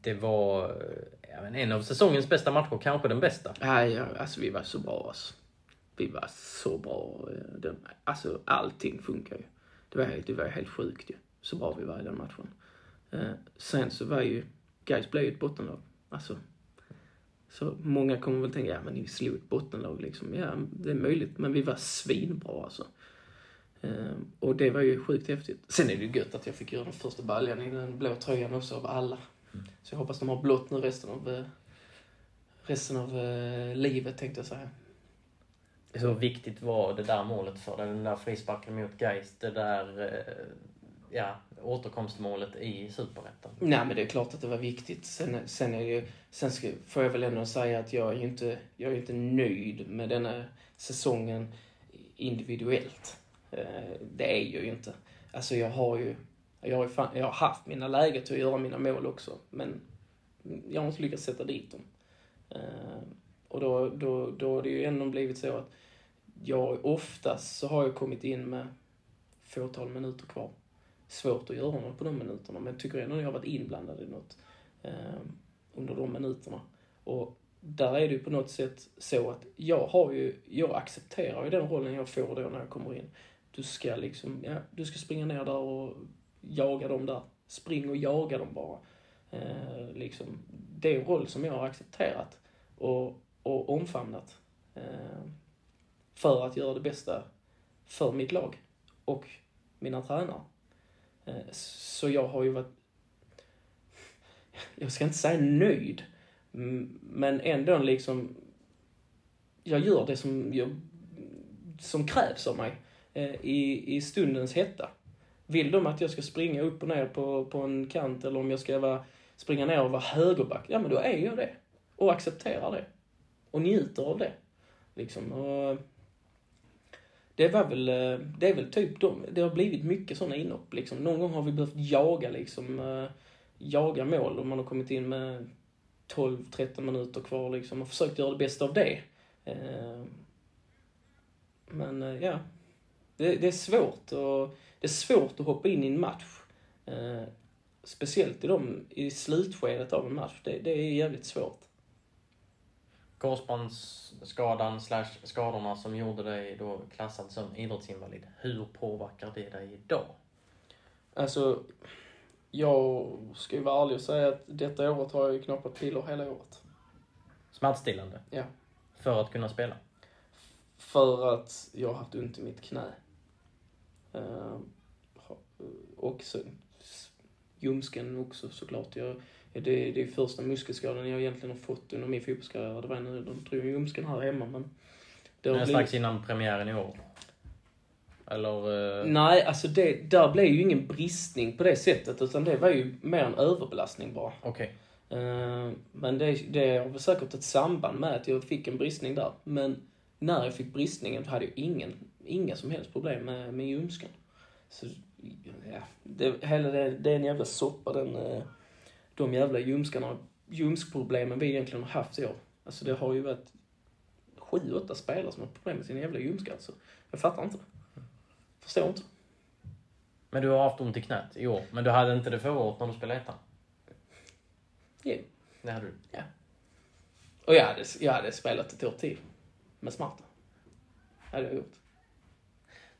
det var ja, en av säsongens bästa matcher, kanske den bästa. Ja, alltså vi var så bra alltså. Vi var så bra. Alltså allting funkar ju. Det var, det var helt sjukt ju. Så bra vi var i den matchen. Eh, sen så var ju, Gais blev ju ett bottenlag. Alltså, så många kommer väl tänka, ja men ni slog ett bottenlag liksom. Ja, det är möjligt, men vi var svinbra alltså. Ehm, och det var ju sjukt häftigt. Sen är det ju gött att jag fick göra den första baljan i den blå tröjan också av alla. Så jag hoppas de har blått nu resten av, eh, resten av eh, livet tänkte jag säga. Hur viktigt var det där målet för dig? Den där frisparken mot Geist, det där eh, ja, återkomstmålet i Superettan? Nej, men det är klart att det var viktigt. Sen, sen, är det, sen ska, får jag väl ändå säga att jag är inte, jag är inte nöjd med denna säsongen individuellt. Eh, det är jag ju inte. Alltså jag har ju, jag har, fan, jag har haft mina lägen till att göra mina mål också, men jag har inte lyckats sätta dit dem. Eh, och då, då, då har det ju ändå blivit så att jag oftast så har jag kommit in med fåtal minuter kvar. Svårt att göra något på de minuterna, men jag tycker ändå att jag har varit inblandad i något eh, under de minuterna. Och där är det ju på något sätt så att jag har ju, jag accepterar ju den rollen jag får då när jag kommer in. Du ska liksom, ja, du ska springa ner där och jaga dem där. Spring och jaga dem bara. Eh, liksom, det är en roll som jag har accepterat och, och omfamnat. Eh, för att göra det bästa för mitt lag och mina tränare. Eh, så jag har ju varit, jag ska inte säga nöjd, men ändå liksom, jag gör det som, jag, som krävs av mig eh, i, i stundens hetta. Vill de att jag ska springa upp och ner på, på en kant eller om jag ska vara, springa ner och vara högerback, ja men då är jag det. Och accepterar det. Och njuter av det. Liksom. Och det var väl, eh, det är väl typ de, det har blivit mycket sådana inhopp liksom. Någon gång har vi behövt jaga liksom, eh, jaga mål och man har kommit in med 12-13 minuter kvar liksom och försökt göra det bästa av det. Eh, men ja, det, det är svårt och det är svårt att hoppa in i en match. Speciellt i, de, i slutskedet av en match. Det, det är jävligt svårt. Korsbandsskadan slash skadorna som gjorde dig då klassad som idrottsinvalid. Hur påverkar det dig idag? Alltså, jag ska ju vara ärlig och säga att detta året har jag ju knappat piller hela året. Smärtstillande? Ja. För att kunna spela? För att jag har haft ont i mitt knä. Eh, ha- och så, ljumsken också såklart. Jag, det, det är första muskelskadan jag egentligen har fått under min fotbollskarriär. Det var när de drog ljumsken här hemma men... Det Men blivit- strax innan premiären i år? Eller? eh, Nej, alltså det, där blev ju ingen bristning på det sättet utan det var ju mer en överbelastning bara. Okej. Eh, Men det, det har säkert ett samband med att jag fick en bristning där. Men när jag fick bristningen hade jag ingen, inga som helst problem med, med ljumsken. Så, ja, det, hela det, det är en jävla soppa den, eh, de jävla ljumskarna, ljumskproblemen vi egentligen har haft i år. Alltså det har ju varit sju, åtta spelare som har problem med sina jävla ljumskar. Alltså. Jag fattar inte. Förstår inte. Men du har haft ont i knät i år. Men du hade inte det förra året när du spelade ettan? Jo. Det hade du. Och jag hade, jag hade spelat ett år till. Med smärta. hade jag gjort.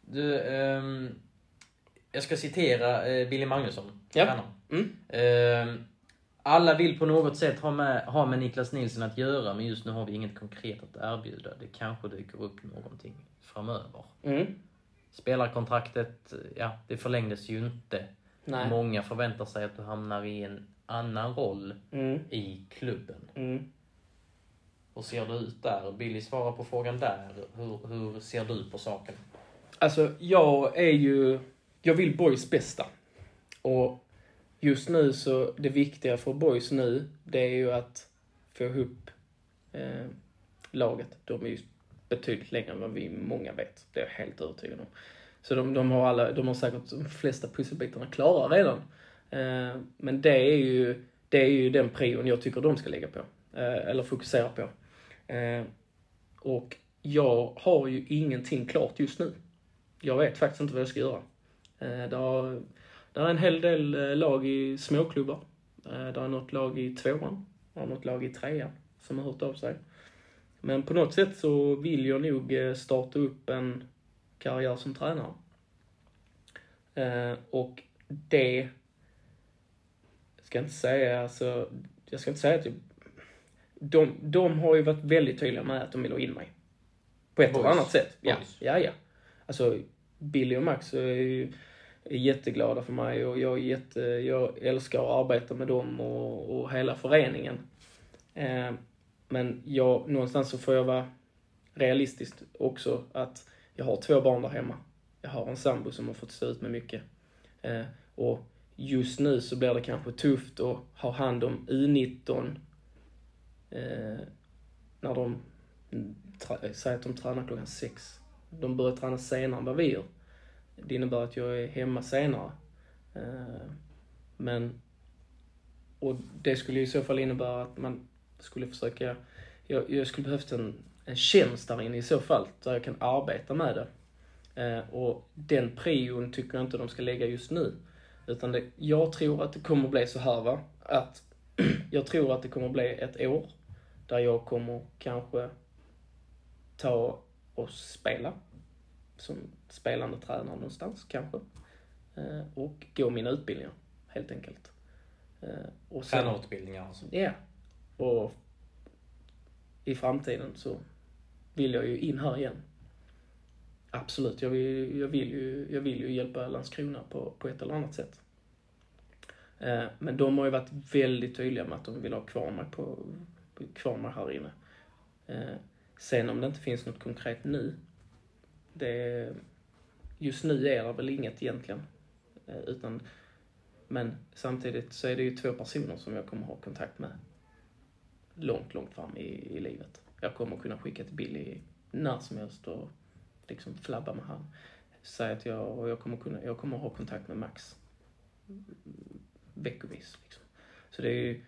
Du, ehm, jag ska citera eh, Billy Magnusson, Ja. tränaren. Mm. Ehm, alla vill på något sätt ha med, ha med Niklas Nilsson att göra, men just nu har vi inget konkret att erbjuda. Det kanske dyker upp någonting framöver. Mm. Spelarkontraktet, ja, det förlängdes ju inte. Nej. Många förväntar sig att du hamnar i en annan roll Mm. i klubben. Mm. Hur ser det ut där? Billy svarar på frågan där. Hur, hur ser du på saken? Alltså, jag är ju... Jag vill Boys bästa. Och just nu så, det viktiga för Boys nu, det är ju att få ihop eh, laget. De är ju betydligt längre än vad vi många vet. Det är jag helt övertygad om. Så de, de har alla, de har säkert de flesta pusselbitarna klara redan. Eh, men det är ju, det är ju den prion jag tycker de ska lägga på. Eh, eller fokusera på. Eh, och jag har ju ingenting klart just nu. Jag vet faktiskt inte vad jag ska göra. Eh, det, har, det är en hel del eh, lag i småklubbar. Eh, det är något lag i tvåan. Det är något lag i trean som har hört av sig. Men på något sätt så vill jag nog eh, starta upp en karriär som tränare. Och det jag ska inte säga, alltså, jag ska inte säga att jag, de, de har ju varit väldigt tydliga med att de vill ha in mig. På ett eller annat sätt. Ja, Boys. ja, ja. Alltså, Billy och Max är, ju, är jätteglada för mig och jag, är jätte, jag älskar att arbeta med dem och, och hela föreningen. Eh, men jag, någonstans så får jag vara realistisk också att jag har två barn där hemma. Jag har en sambo som har fått stå ut med mycket. Eh, och just nu så blir det kanske tufft att ha hand om U19 eh, när de, säger att de tränar klockan sex. De börjar träna senare än vad vi gör. Det innebär att jag är hemma senare. Eh, men, och det skulle i så fall innebära att man skulle försöka, jag, jag skulle behövt en, en tjänst där inne i så fall, där jag kan arbeta med det. Eh, och den prion tycker jag inte de ska lägga just nu. Utan det, jag tror att det kommer bli så här va, att jag tror att det kommer bli ett år där jag kommer kanske ta och spela som spelande tränare någonstans kanske. Eh, och gå mina utbildningar helt enkelt. Eh, och sen- Tränarutbildningar alltså. Ja. Och i framtiden så vill jag ju in här igen. Absolut, jag vill, jag vill, ju, jag vill ju hjälpa Landskrona på, på ett eller annat sätt. Eh, Men de har ju varit väldigt tydliga med att de vill ha kvar mig, på, kvar mig här inne. Sen om det inte finns något konkret nu, det, just nu är det väl inget egentligen. Eh, utan, men samtidigt så är det ju två personer som jag kommer ha kontakt med långt, långt fram i, i livet. Jag kommer kunna skicka till Billy när som helst och liksom flabba med han. Säga att jag, och jag kommer kunna, jag kommer ha kontakt med Max veckovis. Liksom. Så det är ju,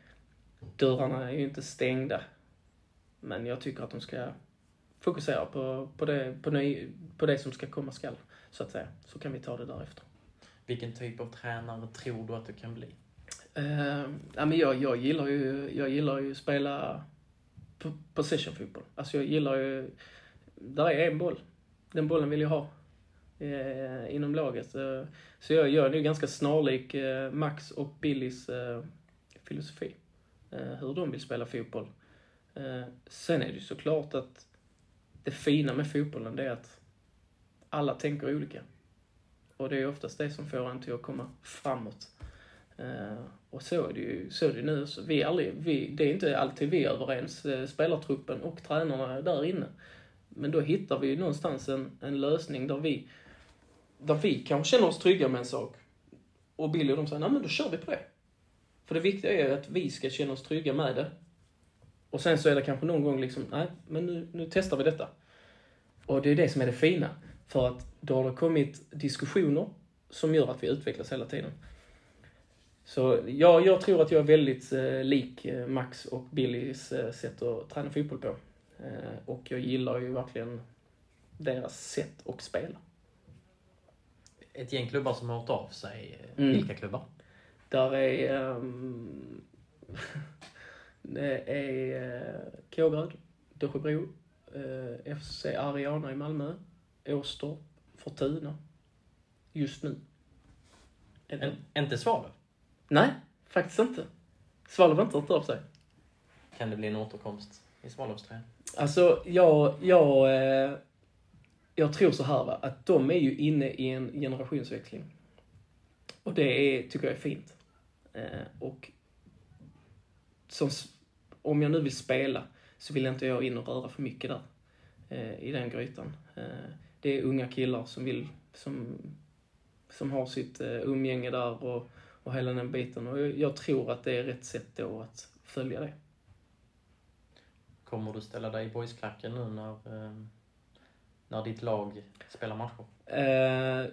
dörrarna är ju inte stängda. Men jag tycker att de ska fokusera på, på, det, på, ny, på det som ska komma skall, så att säga. Så kan vi ta det därefter. Vilken typ av tränare tror du att du kan bli? Uh, ja, men jag, jag gillar ju jag gillar ju att spela po- possession-fotboll. Alltså jag gillar ju... Där är en boll. Den bollen vill jag ha eh, inom laget. Eh, så jag, jag är nog ganska snarlik eh, Max och Billys eh, filosofi. Hur de vill spela fotboll. Sen är det ju såklart att det fina med fotbollen det är att alla tänker olika. Och det är oftast det som får en till att komma framåt. Uh, och så är det ju, så är det nu. Så vi är aldrig, vi, det är inte alltid vi är överens, eh, spelartruppen och tränarna där inne. Men då hittar vi ju någonstans en, en lösning där vi, där vi kanske känner oss trygga med en sak. Och Billy och de säger, nej men då kör vi på det. För det viktiga är ju att vi ska känna oss trygga med det. Och sen så är det kanske någon gång liksom, nej men nu, nu testar vi detta. Och det är det som är det fina. För att då har det kommit diskussioner som gör att vi utvecklas hela tiden. Så ja, jag tror att jag är väldigt eh, lik eh, Max och Billys eh, sätt att träna fotboll på. Eh, och jag gillar ju verkligen deras sätt att spela. Ett gäng klubbar som har hört av sig. Mm. Vilka klubbar? Där är... ehm, det är uh, Kågeröd, Dösjebro, uh, FC Ariana i Malmö, Åstorp, Fortuna. Just nu. En, inte Svalöv? Nej, faktiskt inte. Svalöv har inte hört av sig. Kan det bli en återkomst i Svalövströjan? Alltså, jag, jag, eh, jag tror så här va, att de är ju inne i en generationsväxling. Och det är, tycker jag är fint. Eh, och som, om jag nu vill spela så vill inte jag in och röra för mycket där. Eh, I den grytan. Eh, det är unga killar som vill, som, som har sitt eh, umgänge där och, och hela den biten. Och jag, tror att det är rätt sätt då att följa det. Kommer du ställa dig i boysklacken nu när, när ditt lag spelar matcher? Eh,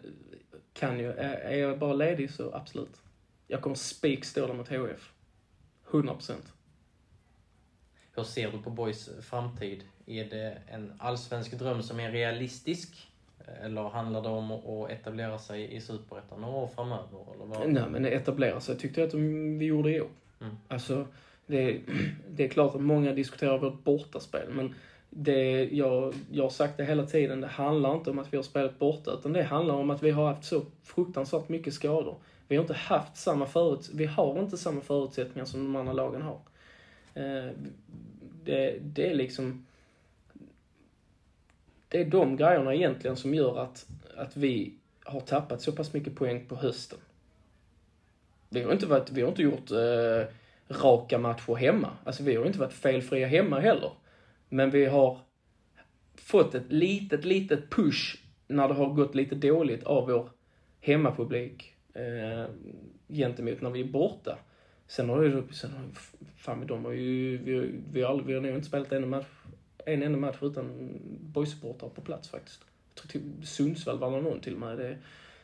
kan ju. Är, jag bara ledig så absolut. Jag kommer spik stå där mot HF. 100 procent. Hur ser du på Boys framtid? Är det en allsvensk dröm som är realistisk? Eller handlar det om att etablera sig i Superettan några år framöver? Eller vad? Nej, men etablera sig tyckte jag att vi gjorde i år. Mm. Alltså, det, det är klart att många diskuterar vårt bortaspel, men det, jag, jag har sagt det hela tiden, det handlar inte om att vi har spelat borta, utan det handlar om att vi har haft så fruktansvärt mycket skador. Vi har inte haft samma förut, vi har inte samma förutsättningar som de andra lagen har. Eh, det, det är liksom... Det är de grejerna egentligen som gör att, att vi har tappat så pass mycket poäng på hösten. Vi har inte, varit, vi har inte gjort eh, raka matcher hemma. Alltså vi har inte varit felfria hemma heller. Men vi har fått ett litet, litet push när det har gått lite dåligt av vår hemmapublik eh, gentemot när vi är borta. Sen har ju, sen har, fan de har ju, vi, har- vi, har aldrig, vi har nog inte spelat en match, en enda match utan boysupportrar på plats faktiskt. Jag tror till Sundsvall var någon till och med. Det,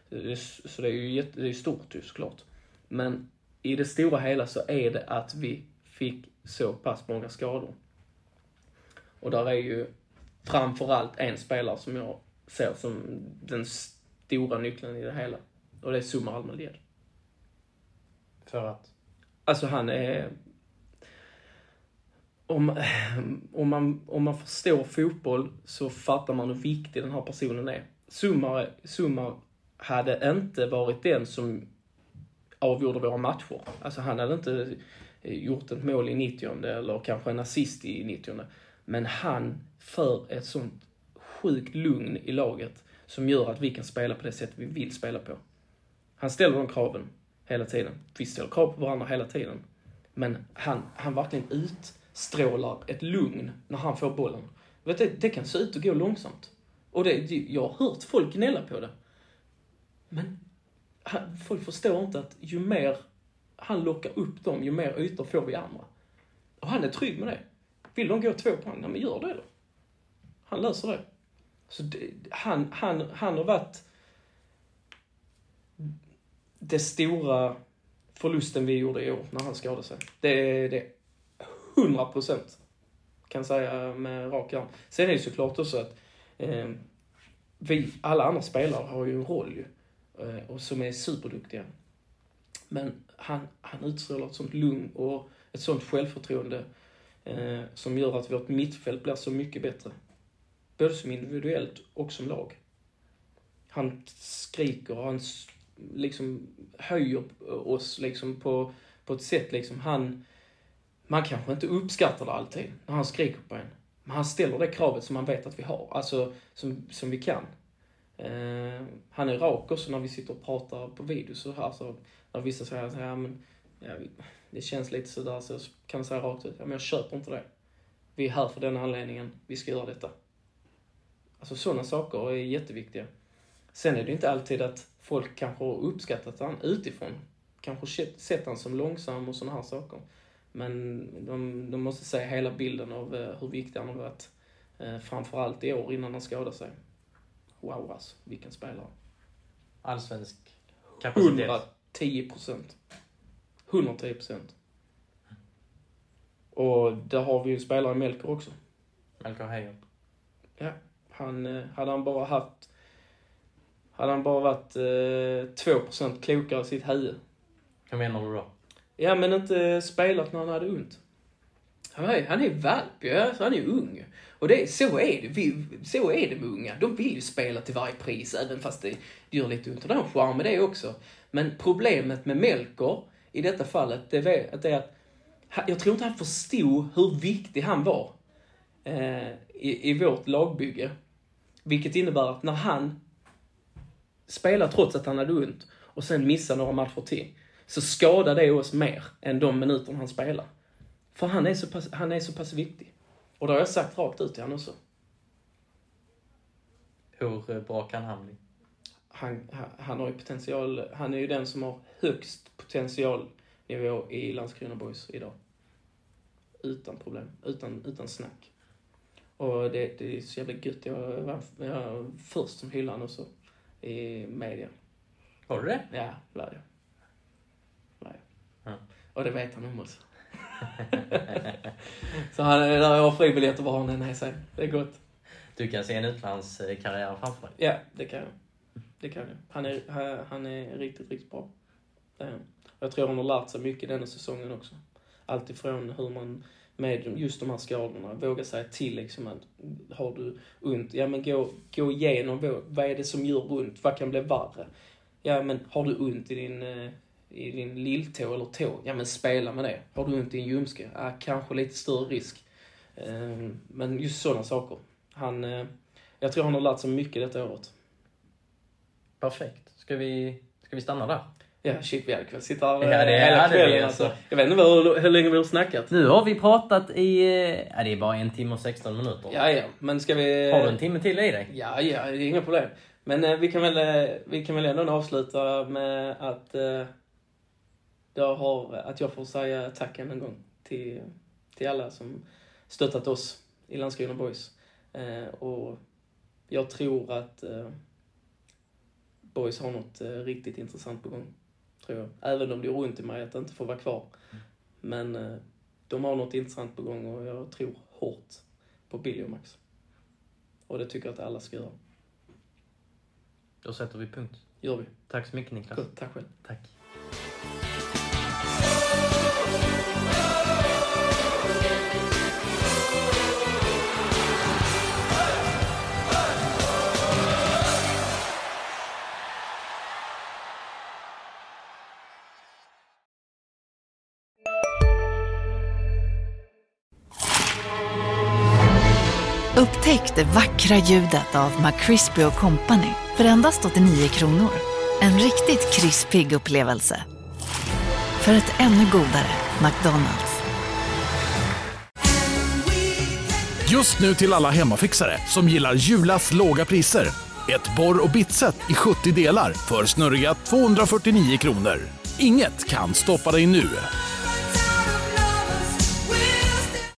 det, så det är ju jätte, det är stort ju såklart. Men i det stora hela så är det att vi fick så pass många skador. Och där är ju framförallt en spelare som jag ser som den stora nyckeln i det hela. Och det är Sumar Almelied. För att? Alltså han är... om, om, man, om man förstår fotboll så fattar man hur viktig den här personen är. Summar, Summar hade inte varit den som avgjorde våra matcher. Alltså han hade inte eh, gjort ett mål i 90 eller kanske en assist i 90 Men han för ett sånt sjukt lugn i laget som gör att vi kan spela på det sätt vi vill spela på. Han ställer de kraven hela tiden. Vi ställer krav på varandra hela tiden. Men han, han verkligen utstrålar ett lugn när han får bollen. Vet du, det kan se ut att gå långsamt. Och det, jag har hört folk gnälla på det. Men han, folk förstår inte att ju mer han lockar upp dem, ju mer ytor får vi andra. Och han är trygg med det. Vill de gå två poäng, men gör det då. Han löser det. Så det, han, han, han har varit det stora förlusten vi gjorde i år när han skadade sig. Det är det 100 procent kan säga med rak arm. Sen är det såklart också att eh, vi, alla andra spelare har ju en roll ju. Eh, och som är superduktiga. Men han, han utstrålar ett sånt lugn och ett sånt självförtroende eh, som gör att vårt mittfält blir så mycket bättre. Både som individuellt och som lag. Han skriker och han liksom höjer oss liksom på, på ett sätt liksom han... Man kanske inte uppskattar det alltid när han skriker på en. Men han ställer det kravet som man vet att vi har, alltså som, som vi kan. Eh, han är rak också när vi sitter och pratar på video så här. Så när vissa säger att ja, men, ja, det känns lite sådär så kan man säga rakt ut, ja, men jag köper inte det. Vi är här för den anledningen, vi ska göra detta. Alltså sådana saker är jätteviktiga. Sen är det inte alltid att folk kanske har uppskattat han utifrån. Kanske sett han som långsam och sådana här saker. Men de, de måste se hela bilden av eh, hur viktig han har varit. Eh, framförallt i år innan han skadade sig. Wow alltså, vilken spelare. Allsvensk kapacitet. 110 procent. 110 procent. Och där har vi ju en spelare i Melker också. Melker Heijer. Ja. Han, eh, hade han bara haft hade han bara varit eh, 2% klokare i sitt huvud. Vad menar du då? Ja, men inte spelat när han hade ont. Han är, han är valp, ja, så han är ung. Och det, så, är det. Vi, så är det med unga. De vill ju spela till varje pris, även fast det, det gör lite ont. Och det har en charm med det också. Men problemet med Melker, i detta fallet, det är att, det är att jag tror inte han förstod hur viktig han var eh, i, i vårt lagbygge. Vilket innebär att när han spelar trots att han hade ont och sen missar några matcher till, så skadar det oss mer än de minuter han spelar. För han är så pass, han är så pass viktig. Och det har jag sagt rakt ut till honom också. Hur eh, bra kan han bli? Han, han har ju potential, han är ju den som har högst potentialnivå i Landskrona Boys idag. Utan problem, utan, utan snack. Och det, det är så jävla gött. Jag var, jag var först som hyllade honom också i media. Har du det? Ja, var jag. Var jag. Mm. Och det vet han om också. så han, har fribiljetter var han än är sig. Det är gott. Du kan se en utlandskarriär framför dig? Ja, det kan jag. Det kan jag. Han är, han är riktigt, riktigt bra. Jag tror han har lärt sig mycket denna säsongen också. Alltifrån hur man med just de här skadorna. Våga säga till liksom att har du ont, ja men gå, gå igenom vad är det som gör ont, vad kan bli värre? Ja men har du ont i din, eh, i din lilltå eller tå, ja men spela med det. Har du ont i en ljumske, ja kanske lite större risk. Ehm, men just sådana saker. Han, eh, jag tror han har lärt sig mycket detta året. Perfekt. Ska vi, ska vi stanna där? Ja, shit vi hade kunnat sitta här ja, det hela kvällen. Alltså. alltså. Jag vet inte hur, hur länge vi har snackat. Nu har vi pratat i... Ja, det är bara en timme och 16 minuter. Ja, ja. Men ska vi... Har du en timme till i dig? Ja, ja. Det är inga problem. Men eh, vi, kan väl, eh, vi kan väl ändå avsluta med att, eh, jag har, att jag får säga tack än en gång till, till alla som stöttat oss i Landskrona Boys. Eh, och jag tror att eh, Boys har något eh, riktigt intressant på gång tror jag. Även om det gör ont i mig att inte få vara kvar. Men eh, de har något intressant på gång och jag tror hårt på Billy och det tycker jag att alla ska göra. Då sätter vi punkt. gör vi. Tack så mycket Niklas. Cool, tack själv. Tack. Upptäck det vackra ljudet av McCrispy Company för endast 89 kronor. En riktigt krispig upplevelse. För ett ännu godare McDonalds. Just nu till alla hemmafixare som gillar Julas låga priser. Ett borr och bitset i 70 delar för snurriga 249 kronor. Inget kan stoppa dig nu.